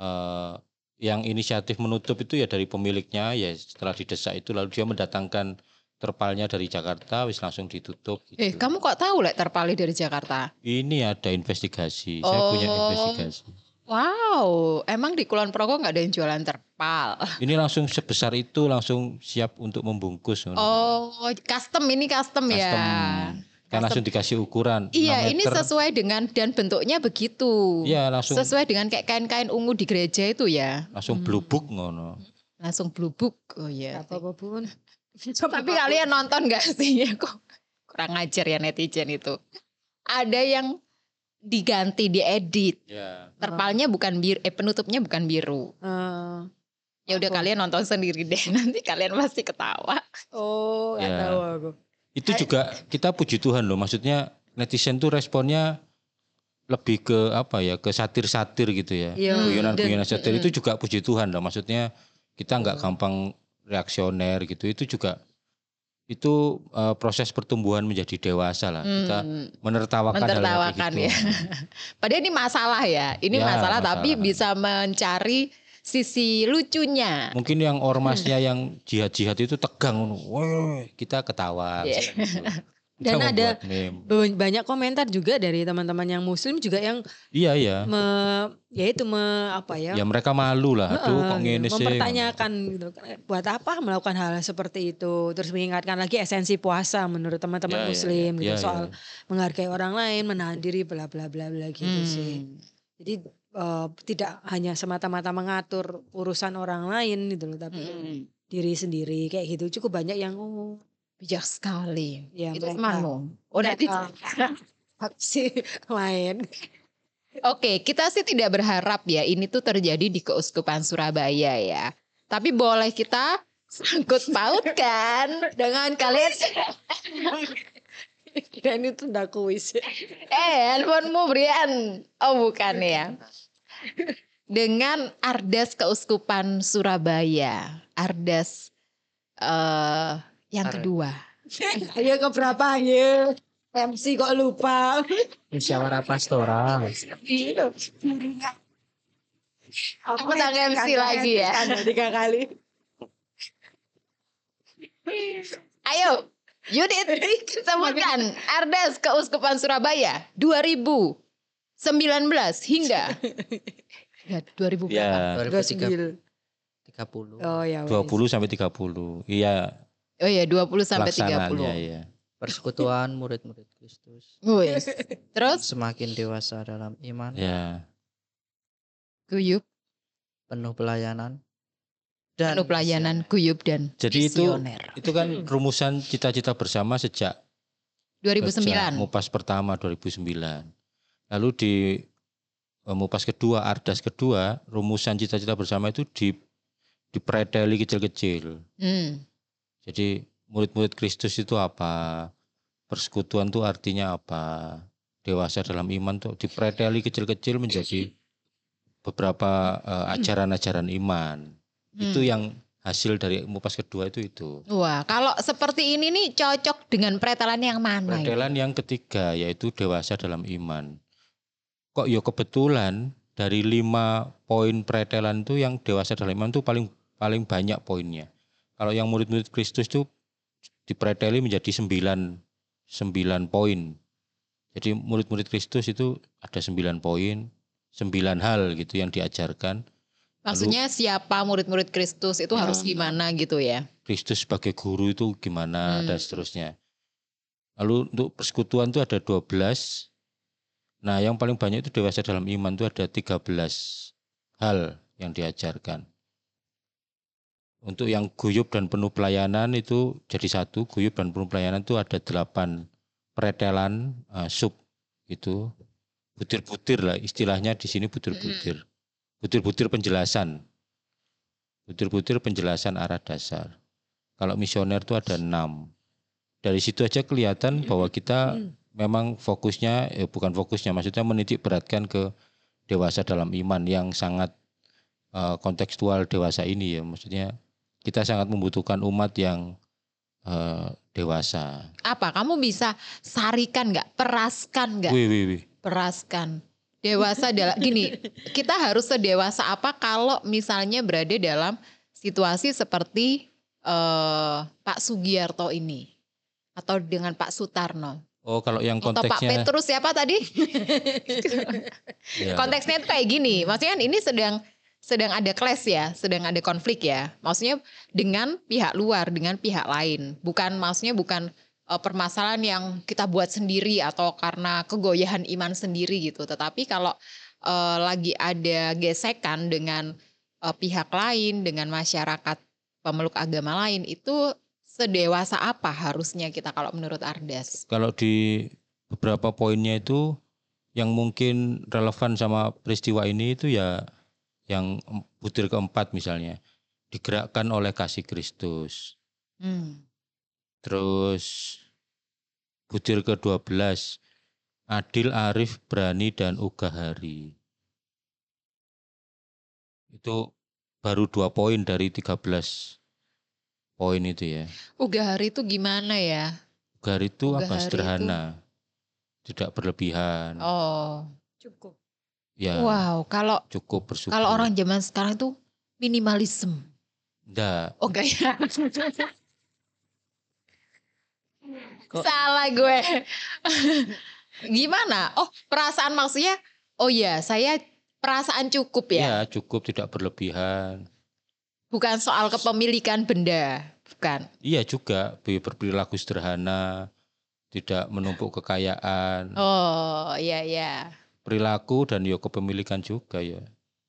eh, yang inisiatif menutup itu ya dari pemiliknya ya setelah didesak itu lalu dia mendatangkan terpalnya dari Jakarta wis langsung ditutup gitu. Eh kamu kok tahu lek terpali dari Jakarta? ini ada investigasi saya punya Oh. investigasi Wow, emang di Kulon Progo nggak ada yang jualan terpal? ini langsung sebesar itu langsung siap untuk membungkus Oh, custom ini custom, ya. Kan langsung dikasih ukuran Iya, 6 ini sesuai dengan dan bentuknya begitu. Iya, langsung Sesuai dengan kayak kain-kain ungu di gereja itu ya. langsung Hmm. blubuk ngono Langsung blubuk. Oh iya. Apa apa pun. Tapi kalian nonton gak sih? Kok kurang ajar ya netizen itu. Ada yang diganti, diedit. ya Terpalnya bukan biru, eh penutupnya bukan biru. Eh, Ya udah kalian nonton sendiri deh. Nanti kalian pasti ketawa. oh, Ya. tahu aku. Itu juga kita puji Tuhan loh maksudnya netizen tuh responnya lebih ke apa ya ke satir-satir gitu ya Iya, guyonan-guyonan satir itu juga puji Tuhan loh maksudnya kita nggak gampang reaksioner gitu itu juga itu eh, proses pertumbuhan menjadi dewasa lah kita Hmm. menertawakan, hal Menertawakan, gitu. ya. Padahal ini masalah ya. Ini Ya, masalah, tapi masalah. bisa mencari sisi lucunya. mungkin yang ormasnya yang jihad-jihad itu tegang woi kita ketawa Iya. gitu. Kita Dan ada meme. Ba- Banyak komentar juga dari teman-teman yang muslim juga yang iya iya me, ya itu me, apa ya? ya mereka malu lah aduh Heeh, kok ngene sih mempertanyakan gitu. Buat apa melakukan hal seperti itu? Terus mengingatkan lagi esensi puasa menurut teman-teman Ya, ya, muslim ya. gitu Ya, soal ya. menghargai orang lain, menahan diri bla bla bla bla gitu Hmm. sih. Jadi eh, tidak hanya semata-mata mengatur urusan orang lain gitu loh, tapi Hmm. diri sendiri kayak gitu. Cukup banyak yang oh, Bijak sekali. ya Itu temanmu. Oh, faksi lain. Oke, kita sih tidak berharap ya ini tuh terjadi di Keuskupan Surabaya ya. Tapi boleh kita sangkut pautkan dengan kalian. Dan itu udah kuis. Eh, handphonemu Brian. Oh, bukan ya. Dengan Ardas Keuskupan Surabaya. Ardas eh yang Ar- kedua. Ayo ke berapa ya? MC kok lupa. Musyawarah pastoral. Aku tanya MC lagi ya. Tiga kali. Ayo, Yudit, sebutkan Ardas Keuskupan Surabaya 2019 hingga ya 2000 berapa? Ya 2030. 2009. Oh ya. wes. 20 sampai 30. Iya Oh ya 20 sampai 30. pelaksanaannya ya. Persekutuan murid-murid Kristus. Wis. Terus Semakin dewasa dalam iman, Ya. guyup, penuh pelayanan. Dan penuh pelayanan, guyup dan Jadi itu visioner. itu kan rumusan cita-cita bersama sejak 2009. sejak Mupas pertama 2009. Lalu di eh, Mupas kedua, Ardas kedua, rumusan cita-cita bersama itu di dipreteli kecil-kecil. Hmm. Jadi murid-murid Kristus itu apa? Persekutuan itu artinya apa? Dewasa dalam iman tuh dipreteli kecil-kecil menjadi beberapa eh, ajaran-ajaran iman. Itu Hmm. yang hasil dari Mupas kedua itu itu. Wah, kalau seperti ini nih cocok dengan pretelan yang mana ya? Pretelan yang ketiga yaitu dewasa dalam iman. Kok yo kebetulan dari lima poin pretelan itu yang dewasa dalam iman itu paling paling banyak poinnya. Kalau yang murid-murid Kristus itu dipreteli menjadi sembilan sembilan poin. Jadi murid-murid Kristus itu ada sembilan poin, sembilan hal gitu yang diajarkan. Maksudnya siapa murid-murid Kristus itu harus gimana gitu ya? Kristus sebagai guru itu gimana Hmm. dan seterusnya. Lalu untuk persekutuan itu ada 12. Nah, yang paling banyak itu dewasa dalam iman itu ada 13 hal yang diajarkan. Untuk yang guyup dan penuh pelayanan itu jadi satu, guyup dan penuh pelayanan itu ada 8 pretelan eh, sub itu butir-butir lah istilahnya di sini butir-butir. Butir-butir penjelasan. Butir-butir penjelasan arah dasar. Kalau misioner itu ada enam. Dari situ aja kelihatan bahwa kita memang fokusnya, eh, bukan fokusnya, maksudnya menitik beratkan ke dewasa dalam iman yang sangat eh, kontekstual dewasa ini ya. Maksudnya kita sangat membutuhkan umat yang eh, dewasa. Apa? Kamu bisa sarikan nggak? Peraskan nggak? Wih, wih, wih. Peraskan. Dewasa dalam gini, kita harus sedewasa apa kalau misalnya berada dalam situasi seperti eh, Pak Sugiarto ini atau dengan Pak Sutarno Oh, kalau yang atau Pak konteksnya Petrus siapa tadi? ya, Konteksnya itu kayak gini. Maksudnya kan ini sedang sedang ada clash ya, sedang ada konflik ya. Maksudnya dengan pihak luar, dengan pihak lain. Bukan maksudnya bukan eh, permasalahan yang kita buat sendiri atau karena kegoyahan iman sendiri gitu. Tetapi kalau eh, lagi ada gesekan dengan eh, pihak lain, dengan masyarakat pemeluk agama lain itu sedewasa apa harusnya kita kalau menurut Ardas? kalau di beberapa poinnya itu yang mungkin relevan sama peristiwa ini itu ya yang butir keempat misalnya digerakkan oleh kasih Kristus. Hmm. Terus butir ke-12 adil, arif, berani dan ugahari. Itu baru dua poin dari 13 poin itu ya. Ugahari itu gimana ya? Ugahari itu apa? Ugahari itu- Sederhana. Tidak berlebihan. Oh. Cukup. Ya, Wow, kalau cukup bersyukur. kalau orang zaman sekarang itu minimalism. Enggak, Oh enggak ya? Salah gue. Gimana? Oh, perasaan maksudnya oh ya, saya perasaan cukup ya. ya cukup tidak berlebihan. Bukan soal kepemilikan benda, bukan. Iya juga berperilaku sederhana, tidak menumpuk kekayaan. Oh, iya iya. Perilaku dan ya kepemilikan juga ya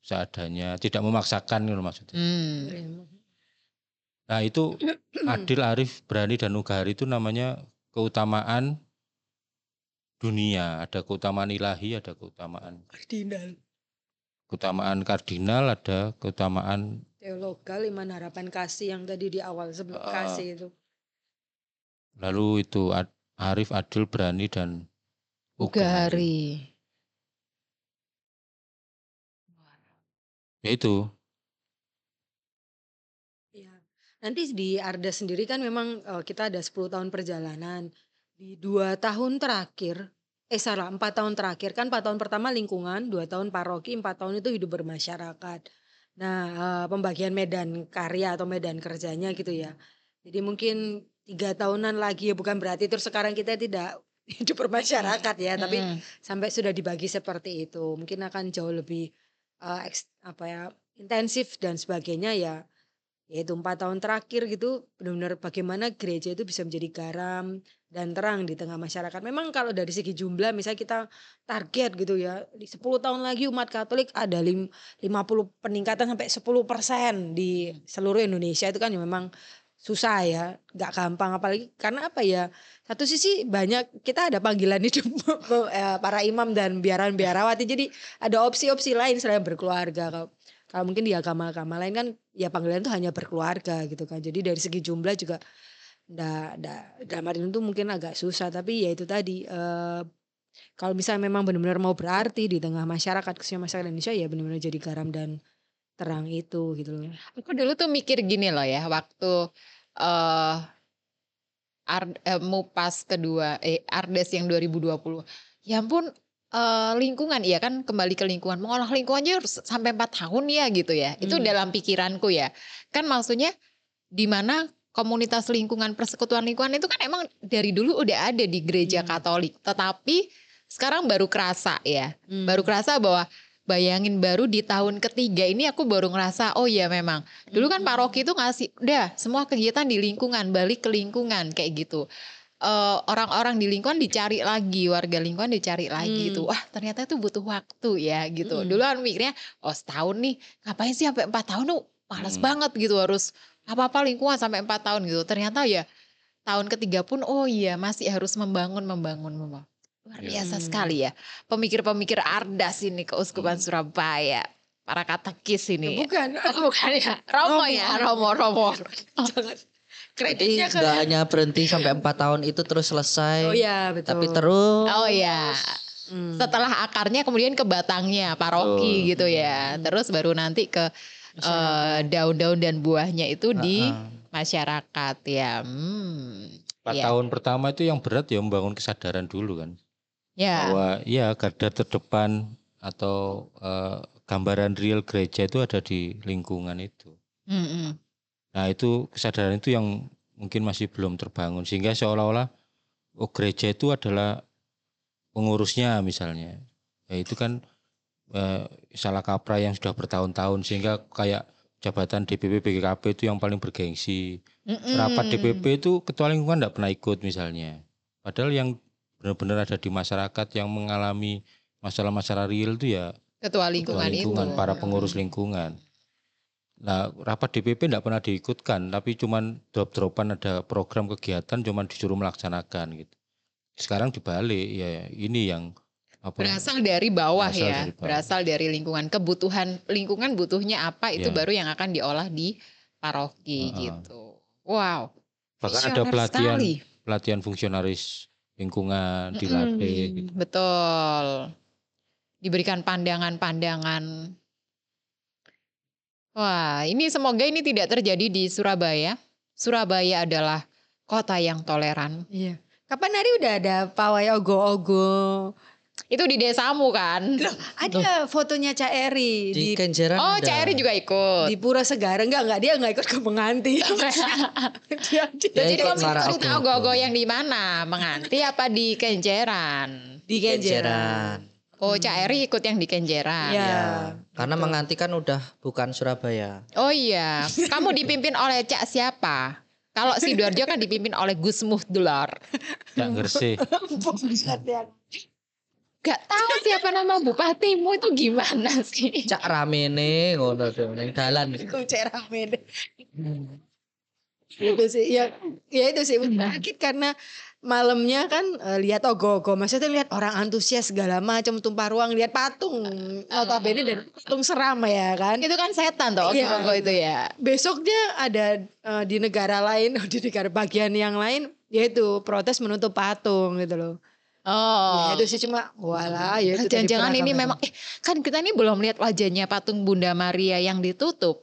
seadanya, tidak memaksakan gitu maksudnya. Hmm. Nah, itu adil, arif, berani dan ugahari itu namanya keutamaan dunia, ada keutamaan ilahi, ada keutamaan Kardinal. keutamaan kardinal, ada keutamaan Teologal, iman harapan kasih yang tadi di awal sebelum Ah. kasih itu. lalu itu ad- arif, adil, berani dan ugahari. Ugahari. Ya itu. Iya. Nanti di Arda sendiri kan memang eh, kita ada 10 tahun perjalanan. Di dua tahun terakhir, eh salah empat tahun terakhir kan empat tahun pertama lingkungan, dua tahun paroki, empat tahun itu hidup bermasyarakat. Nah eh, pembagian medan karya atau medan kerjanya gitu ya. Jadi mungkin tiga tahunan lagi ya bukan berarti terus sekarang kita tidak hidup bermasyarakat ya, tapi Mm-mm. sampai sudah dibagi seperti itu mungkin akan jauh lebih eh, eks- apa ya intensif dan sebagainya ya yaitu empat tahun terakhir gitu benar-benar bagaimana gereja itu bisa menjadi garam dan terang di tengah masyarakat. Memang kalau dari segi jumlah misalnya kita target gitu ya di 10 tahun lagi umat Katolik ada lim- 50 peningkatan sampai 10 persen di seluruh Indonesia. Itu kan ya memang susah ya nggak gampang. Apalagi karena apa ya satu sisi banyak kita ada panggilan hidup eh, para imam dan biaran biarawati jadi ada opsi-opsi lain selain berkeluarga. Kalau mungkin di agama-agama lain kan ya panggilan itu hanya berkeluarga gitu kan. Jadi dari segi jumlah juga ndak ndak dalam arti itu mungkin agak susah tapi ya itu tadi eh, kalau misalnya memang benar-benar mau berarti di tengah masyarakat khususnya masyarakat Indonesia ya benar-benar jadi garam dan terang itu gitu loh Aku dulu tuh mikir gini loh ya, waktu eh Ar- eh, Mupas kedua, eh Ardes yang 2020. Ya ampun, eh, lingkungan, iya kan kembali ke lingkungan. Mengolah lingkungan aja harus sampai 4 tahun ya gitu ya. Itu Hmm. dalam pikiranku ya. Kan maksudnya di mana komunitas lingkungan, persekutuan lingkungan itu kan emang dari dulu udah ada di gereja Hmm. Katolik. Tetapi sekarang baru kerasa ya. Hmm. Baru kerasa bahwa bayangin baru di tahun ketiga ini aku baru ngerasa oh iya memang dulu kan paroki itu ngasih udah semua kegiatan di lingkungan balik ke lingkungan kayak gitu Eh, orang-orang di lingkungan dicari lagi warga lingkungan dicari lagi Hmm. gitu wah ternyata itu butuh waktu ya gitu Hmm. dulu kan mikirnya oh setahun nih ngapain sih sampai empat tahun tuh males Hmm. banget gitu harus apa-apa lingkungan sampai empat tahun gitu. Ternyata ya tahun ketiga pun oh iya masih harus membangun membangun membangun. Luar Iya. biasa Hmm. sekali ya pemikir-pemikir Ardas ini keuskupan Hmm. Surabaya. Para katekis ini bukan. Oh, bukan ya. Romo ya? Romo. Romo jangan. Jadi kreditnya ke nggak hanya berhenti sampai empat tahun itu terus selesai, oh iya betul. tapi terus oh ya Hmm. setelah akarnya kemudian ke batangnya paroki Betul. gitu ya. Terus baru nanti ke eh, daun-daun dan buahnya itu di Heeh. masyarakat ya hmm. Empat Iya. tahun pertama itu yang berat ya membangun kesadaran dulu kan. ya Bahwa ya garda terdepan atau eh, gambaran real gereja itu ada di lingkungan itu. Mm-mm. Nah itu kesadaran itu yang mungkin masih belum terbangun sehingga seolah-olah oh gereja itu adalah pengurusnya misalnya. Ya itu kan eh, salah kaprah yang sudah bertahun-tahun sehingga kayak jabatan DPP BKKP itu yang paling bergengsi. Mm-mm. Rapat DPP itu ketua lingkungan tidak pernah ikut misalnya. Padahal yang benar-benar ada di masyarakat yang mengalami masalah-masalah real itu ya ketua ketua lingkungan, lingkungan, itu para pengurus lingkungan. Nah, rapat DPP tidak pernah diikutkan, tapi cuman drop-dropan ada program kegiatan cuman disuruh melaksanakan gitu. Sekarang dibalik ya ini yang apa berasal dari bawah Berasal ya dari bawah. berasal dari lingkungan kebutuhan lingkungan butuhnya apa itu Ya. baru yang akan diolah di paroki Heeh. gitu wow bahkan ada pelatihan sekali. pelatihan fungsionaris lingkungan dilatih Mm-mm, gitu. betul diberikan pandangan-pandangan wah ini semoga ini tidak terjadi di Surabaya Surabaya adalah kota yang toleran Iya. Kapan hari udah ada pawai ogo-ogo? Itu di desamu kan Ada fotonya Cak Eri di di, Kenjeran oh ada. Cak Eri juga ikut di Pura Segara enggak enggak dia enggak ikut ke pengantin. dia, dia Ya, Jadi ikut kamu ikut Ogo-Ogo. ogo-ogo yang di mana? Menganti apa di Kenjeran? di Kenjeran. Oh, Cak Eri ikut yang di Kenjeran. Iya. Ya, karena betul. menganti kan udah bukan Surabaya. Oh iya, kamu dipimpin oleh Cak siapa? Kalau Sidoarjo kan dipimpin oleh Gus Muhdular. Nggak ngerti. Gak tahu siapa nama bupatimu itu gimana sih? Cak ramene ngono ning dalan. Iku cek rame deh. itu sih ya ya itu sih sakit karena malamnya kan eh, lihat ogo-ogo maksudnya lihat orang antusias segala macam tumpah ruang lihat patung notabene dan patung seram ya kan Itu kan setan toh, Iya. ogo itu ya. besoknya ada eh, di negara lain di negara bagian yang lain yaitu protes menutup patung gitu loh Oh. Ya, itu sih cuma walah ya Jangan-jangan ini memang eh, kan kita ini belum lihat wajahnya patung Bunda Maria yang ditutup.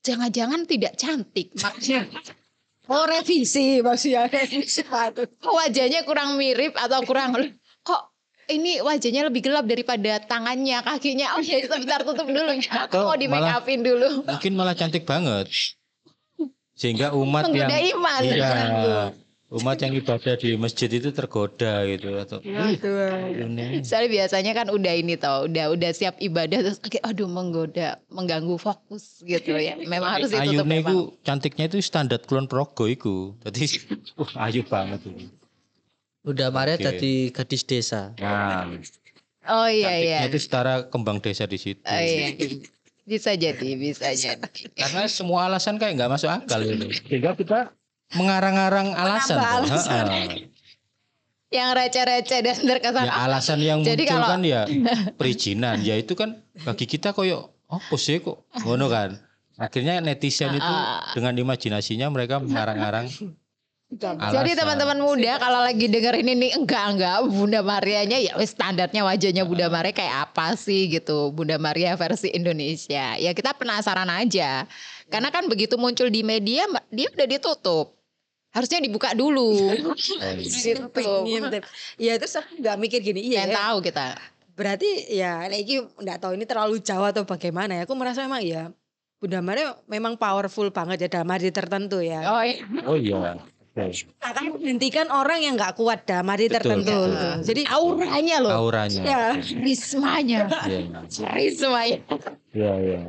Jangan-jangan tidak cantik. Maksudnya oh revisi maksudnya revisi kok wajahnya kurang mirip atau kurang kok ini wajahnya lebih gelap daripada tangannya, kakinya. Oh ya sebentar tutup dulu ya. Atau Mau di make malah- upin dulu. Mungkin malah cantik banget. Sehingga umat Menggoda yang iman. iya, umat yang ibadah di masjid itu tergoda gitu atau Itu. ini Soalnya biasanya kan udah ini tau, udah udah siap ibadah terus kayak aduh menggoda, mengganggu fokus gitu ya. Memang harus ditutup Ayune memang. cantiknya itu standar kulon progo iku. Jadi wah ayu banget itu. Udah Maria Oke. jadi gadis desa. Nah, Oh iya iya. cantiknya itu setara kembang desa di situ. Oh, iya. Bisa jadi, bisa jadi. Karena semua alasan kayak nggak masuk akal itu. Sehingga kita mengarang-arang alasan. Alasan. Yang receh-receh dan terkesan Ya alasan yang Jadi muncul kalau- kan ya perizinan. Ya itu kan bagi kita koyo apa sih kok ngono kan. Akhirnya netizen itu dengan imajinasinya mereka mengarang-arang Jadi alasan. teman-teman muda kalau lagi dengerin ini enggak enggak Bunda Marianya ya standarnya wajahnya Bunda Maria kayak apa sih gitu Bunda Maria versi Indonesia. Ya kita penasaran aja. Karena kan begitu muncul di media dia udah ditutup. Harusnya dibuka dulu. gitu. Ngintip. Ya terus aku nggak mikir gini, iya Pengen ya, tahu kita. berarti ya ini nggak tahu ini terlalu jauh atau bagaimana ya. Aku merasa memang ya Bunda Maria memang powerful banget ya dalam arti tertentu ya. Oh iya. Oh iya. Akan menghentikan orang yang nggak kuat dalam arti tertentu. betul. gitu. Jadi Auranya loh. Auranya. ya Rismanya. Iya. Rismanya. Iya, iya.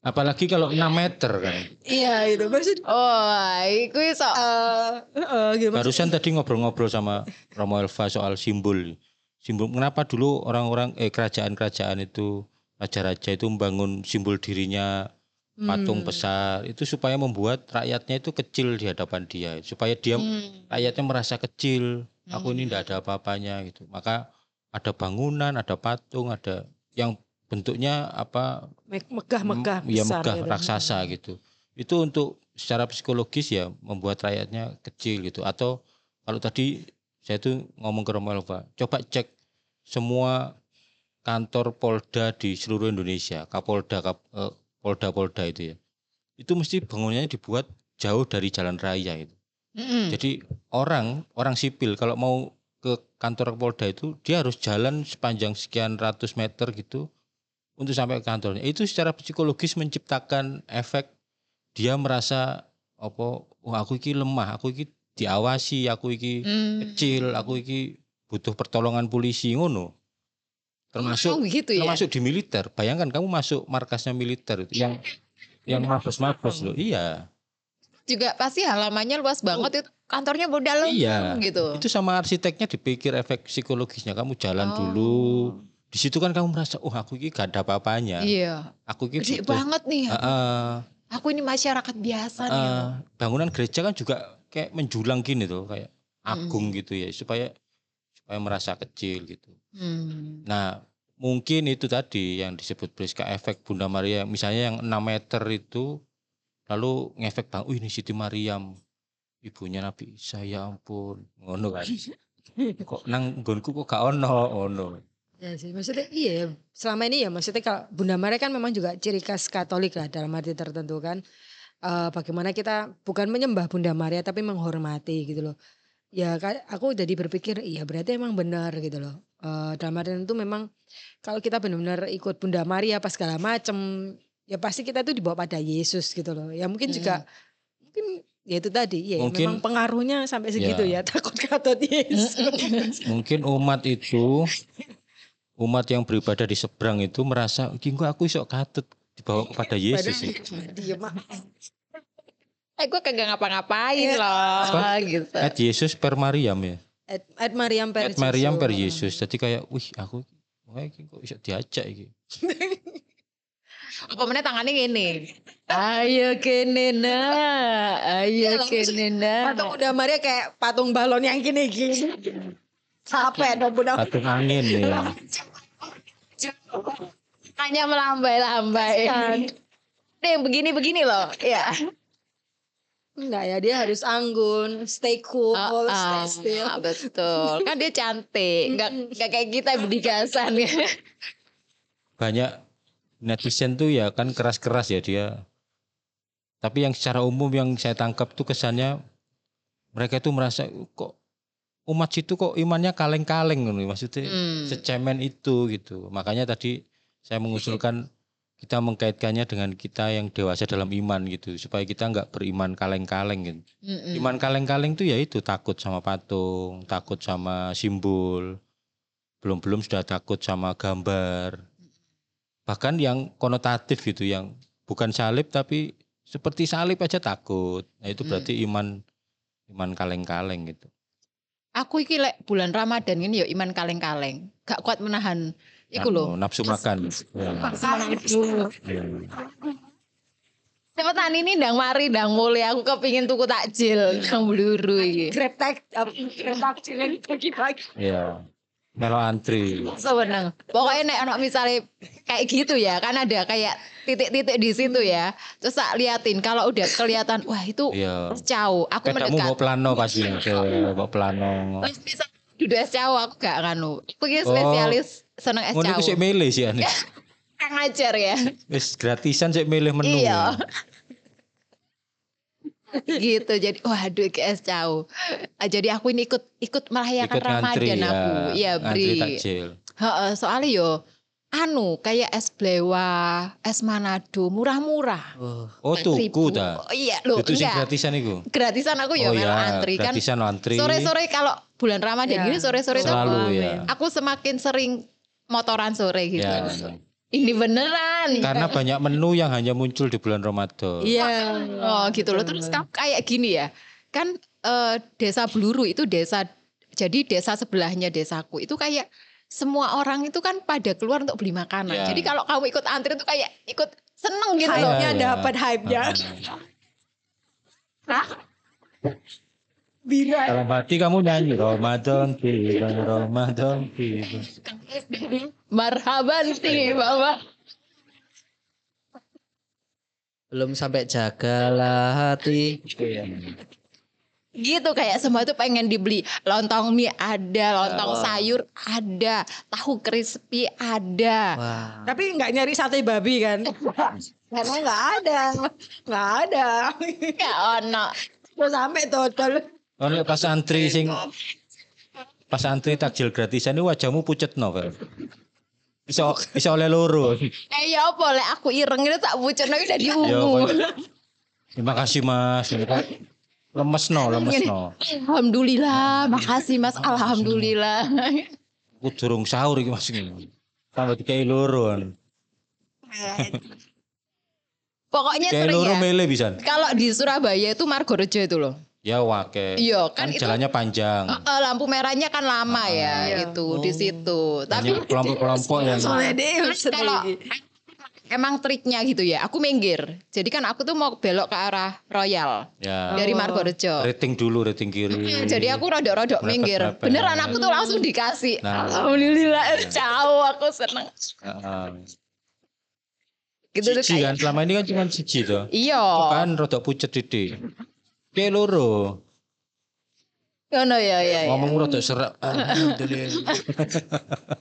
Apalagi kalau 6 meter kan. iya itu maksud Oh, iku iso. eh eh, gitu. Barusan tadi ngobrol-ngobrol sama Romo Elva soal simbol. Simbol kenapa dulu orang-orang eh kerajaan-kerajaan itu raja-raja itu membangun simbol dirinya patung Hmm. besar itu supaya membuat rakyatnya itu kecil di hadapan dia supaya dia Hmm. rakyatnya merasa kecil aku ini tidak ada apa-apanya gitu maka ada bangunan ada patung ada yang bentuknya apa Me- megah-megah ya besar megah gitu. raksasa gitu. Itu untuk secara psikologis ya membuat rakyatnya kecil gitu. Atau kalau tadi saya tuh ngomong ke Romo Elva coba cek semua kantor Polda di seluruh Indonesia Kapolda Kap, eh, Polda-Polda itu ya. Itu mesti bangunannya dibuat jauh dari jalan raya itu. Mm-mm. jadi orang orang sipil kalau mau ke kantor Polda itu dia harus jalan sepanjang sekian ratus meter gitu untuk sampai ke kantornya. Itu secara psikologis menciptakan efek dia merasa apa oh aku iki lemah, aku iki diawasi, aku iki Hmm. kecil, aku iki butuh pertolongan polisi ngono. Termasuk Oh, gitu ya. termasuk di militer. Bayangkan kamu masuk markasnya militer itu yang yang mabes-mabes loh. Iya. Juga pasti halamannya luas banget itu. Kantornya modal Iya. gitu. Itu sama arsiteknya dipikir efek psikologisnya. Kamu jalan Oh. dulu. Di situ kan kamu merasa, oh aku ini gak ada apa-apanya. Iya. Aku ini Gede butuh. banget nih. Ah, Aku ini masyarakat biasa nih. ah. bangunan gereja kan juga kayak menjulang gini tuh, kayak agung gitu ya, supaya supaya merasa kecil gitu. Hmm. Nah, mungkin itu tadi yang disebut Priska efek Bunda Maria, misalnya yang 6 meter itu lalu ngefek bang, oh ini Siti Mariam, ibunya Nabi Isa, ya ampun, ngono kan. kok nang nggonku kok gak ono, ono. Ya sih, maksudnya iya ya, selama ini ya maksudnya kalau Bunda Maria kan memang juga ciri khas Katolik lah dalam arti tertentu kan. Eh, bagaimana kita bukan menyembah Bunda Maria tapi menghormati gitu loh. Ya aku jadi berpikir iya berarti emang benar gitu loh. Eh, dalam arti itu memang kalau kita benar-benar ikut Bunda Maria apa segala macem ya pasti kita tuh dibawa pada Yesus gitu loh. Ya mungkin juga mungkin ya itu tadi ya Mungkin- memang pengaruhnya sampai segitu Ya. ya, takut katut Yesus. Mungkin umat itu umat yang beribadah di seberang itu merasa, "Iki kok aku iso katut dibawa kepada Yesus sih." Dia mah Eh gue kagak ngapa-ngapain loh Apa? gitu. At Yesus per Mariam ya. Ed, Ed Mariam per At Mariam per Jesus. Yesus. Jadi kayak, wih aku wah iki kok iso diajak iki. Apa mana tangannya gini. Ayo kene nah, ayo kene nah. Patung Bunda Maria kayak patung balon yang gini-gini. Capek dong Bunda Patung angin ya. Hanya melambai-lambai. Ada yang begini-begini loh. Ya. Enggak ya, dia harus anggun, stay cool, Oh, stay ah, still. betul. Kan dia cantik, nggak nggak kayak kita berdigasan ya. banyak netizen tuh ya kan keras-keras ya dia. Tapi yang secara umum yang saya tangkap tuh kesannya mereka tuh merasa kok umat situ kok imannya kaleng-kaleng gitu. maksudnya Hmm. secemen itu gitu. Makanya tadi saya mengusulkan kita mengkaitkannya dengan kita yang dewasa dalam iman gitu supaya kita nggak beriman kaleng-kaleng gitu. Mm-mm. Iman kaleng-kaleng tuh ya itu takut sama patung, takut sama simbol. Belum-belum sudah takut sama gambar. Bahkan yang konotatif gitu yang bukan salib tapi seperti salib aja takut. Nah, itu berarti iman iman kaleng-kaleng gitu. Aku iki lek bulan Ramadan ini ya iman kaleng-kaleng. Gak kuat menahan iku Anu, lho. nafsu makan. Ya. Ya. Cepetan ini ndang mari ndang mulai aku kepingin tuku takjil nang bluru iki. Grab apa, grab takjil pagi-pagi. Iya. Melo antri. Sebenarnya pokoknya nek ono misalnya kayak gitu ya kan ada kayak titik-titik di situ ya. Terus tak liatin kalau udah kelihatan wah itu Iya. cau, aku Kamu mendekat. mau plano pasti, mau plano. Bisa duduk es cau aku gak kanu. Aku ki Oh. spesialis seneng es Ngono cau. iku sik milih sih ane. Kang ajar ya. Wis gratisan sik milih menu. Iya. Gitu jadi waduh es cau. Ah, Jadi aku ini ikut ikut merayakan Ikut Ramadan ya. aku. Iya, Ngantri Bri. takjil. Heeh, soalnya yo anu kayak es blewa, es manado murah-murah. Oh, Oh tuku ta. Oh, iya loh, Itu sing enggak. gratisan iku. Gratisan aku ya oh iya, antri kan. gratisan antri. Sore-sore kalau bulan Ramadan Ya, gini sore-sore tuh Selalu Amin. ya. aku semakin sering motoran sore gitu. Ya. Ini beneran. Karena banyak menu yang hanya muncul di bulan Ramadan. Iya. Oh gitu loh. Terus kamu kayak gini ya. Kan eh, desa Bluru itu desa jadi desa sebelahnya desaku itu kayak semua orang itu kan pada keluar untuk beli makanan. Ya. Jadi kalau kamu ikut antri itu kayak ikut seneng gitu loh. Hype-nya Iya. dapat hype-nya. Bira. Dalam hati kamu nyanyi Ramadan tiba, Ramadan tiba. Marhaban sih Bapak. belum sampai jagalah hati. Gitu kayak semua itu pengen dibeli. Lontong mie ada, lontong Wah. sayur ada, tahu crispy ada. Wah. Tapi nggak nyari sate babi kan? Karena nggak ada, nggak ada. Ya ono. Terus sampai total. Oh, nek pas antri sing pas antri takjil gratisan ini wajahmu pucet no, Fel. Bisa bisa oleh loro. Eh ya apa lek aku ireng itu tak pucet udah Ya, diungu. Terima kasih Mas. Kan Lemes no, lemes no. Alhamdulillah, makasih Mas. Alhamdulillah. Aku durung sahur iki Mas ini. Tambah dikai loro. kan. Pokoknya sering ya. Kalau di Surabaya itu Margorejo itu loh. Ya wake. Iya, Kan kan itu- jalannya panjang. Eh, lampu merahnya kan lama ya Iya. itu di situ. Tapi kelompok-kelompok yang Soalnya dia kalau emang triknya gitu ya, aku minggir. Jadi kan aku tuh mau belok ke arah Royal ya dari Margorejo. rating dulu, rating kiri. Jadi aku rodok-rodok minggir. Mepet-mepet. Beneran aku tuh langsung dikasih. Nah. Alhamdulillah, ciao aku seneng. Heeh. Gitu tuh Siji kan selama ini kan cuma siji toh. Iya. Kan rodok pucet didik. Kayak loro. Ngono ya ya. ya. Ngomong rodok serak. Alhamdulillah.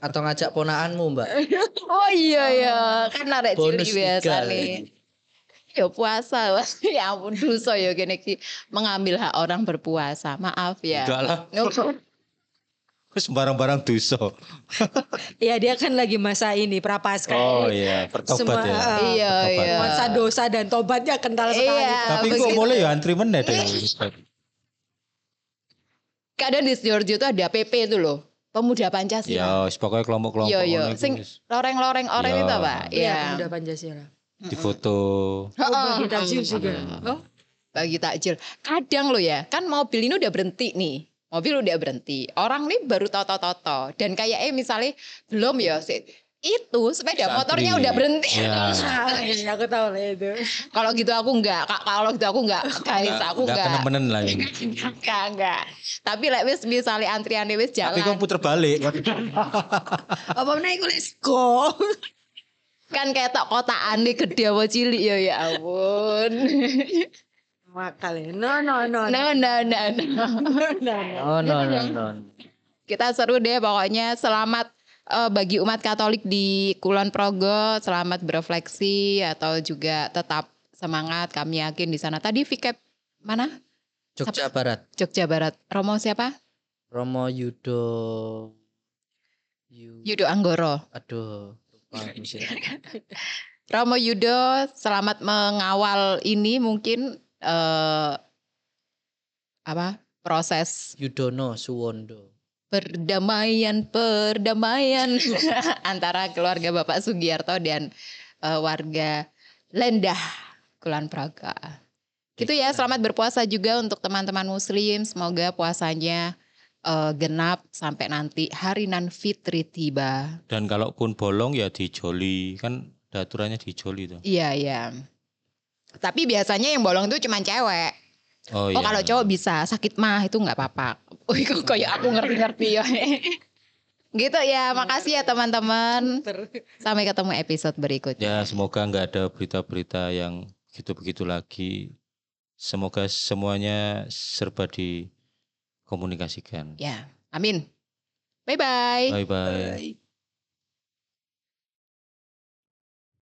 Atau ngajak ponaanmu, Mbak. Oh iya ya, kan arek cilik biasa nih. Ya puasa, ya ampun dosa ya gini ki mengambil hak orang berpuasa. Maaf ya. Enggak lah. Terus barang-barang dosa. ya dia kan lagi masa ini prapaskah. Oh iya, bertobat Semua, ya. eh, Iya iya. Masa dosa dan tobatnya kental sekali. Iya. Tapi kok mulai ya antri meneh deh. Kadang di Sidoarjo itu ada PP itu loh, pemuda Pancasila. Ya, wis pokoknya kelompok-kelompok Iya iya, sing loreng-loreng orang Iya. itu Pak. Iya, Iya. pemuda Pancasila. difoto. Oh, bagi takjil juga. Oh, Bagi takjil. Kadang lo ya, kan mobil ini udah berhenti nih. Mobil udah berhenti. Orang nih baru toto-toto. Dan kayak eh misalnya belum ya itu sepeda Santri. motornya udah berhenti. Iya, aku tahu lah itu. Kalau gitu aku enggak. Kalau gitu aku enggak, guys, aku Enggak enggak. kena lah ini. Enggak, enggak. Tapi lek wis misalnya antriannya wis Tapi kok jalan. puter balik. Apa meneh iku let's go. Kan kayak tok kotaan nih gede apa cilik ya ya ampun. Ya. No no no. No, no, no, no. Oh no no no. Kita seru deh pokoknya. Selamat eh, bagi umat Katolik di Kulon Progo, selamat berefleksi atau juga tetap semangat. Kami yakin di sana. Tadi Vikep mana? Jogja Barat. Jogja Barat. Romo siapa? Romo Yudo. Yu. Yudo Anggoro. Aduh. Lupa. Romo Yudo selamat mengawal ini mungkin eh apa proses Yudono Suwondo. perdamaian perdamaian antara keluarga Bapak Sugiarto dan eh, warga Lendah Kulon Praga. Gitu ya, selamat berpuasa juga untuk teman-teman muslim. Semoga puasanya eh, genap sampai nanti hari nan fitri tiba. Dan kalaupun bolong ya dijoli kan ada aturannya dijoli tuh. Iya, iya. Tapi biasanya yang bolong itu cuma cewek. Oh, Oh iya. kalau cowok bisa sakit mah itu nggak apa-apa. Wih kok kayak aku ngerti-ngerti ya. gitu ya, makasih ya teman-teman. Sampai ketemu episode berikutnya. Ya semoga nggak ada berita-berita yang begitu-begitu lagi. Semoga semuanya serba dikomunikasikan. Ya, amin. Bye bye. Bye bye. Bye.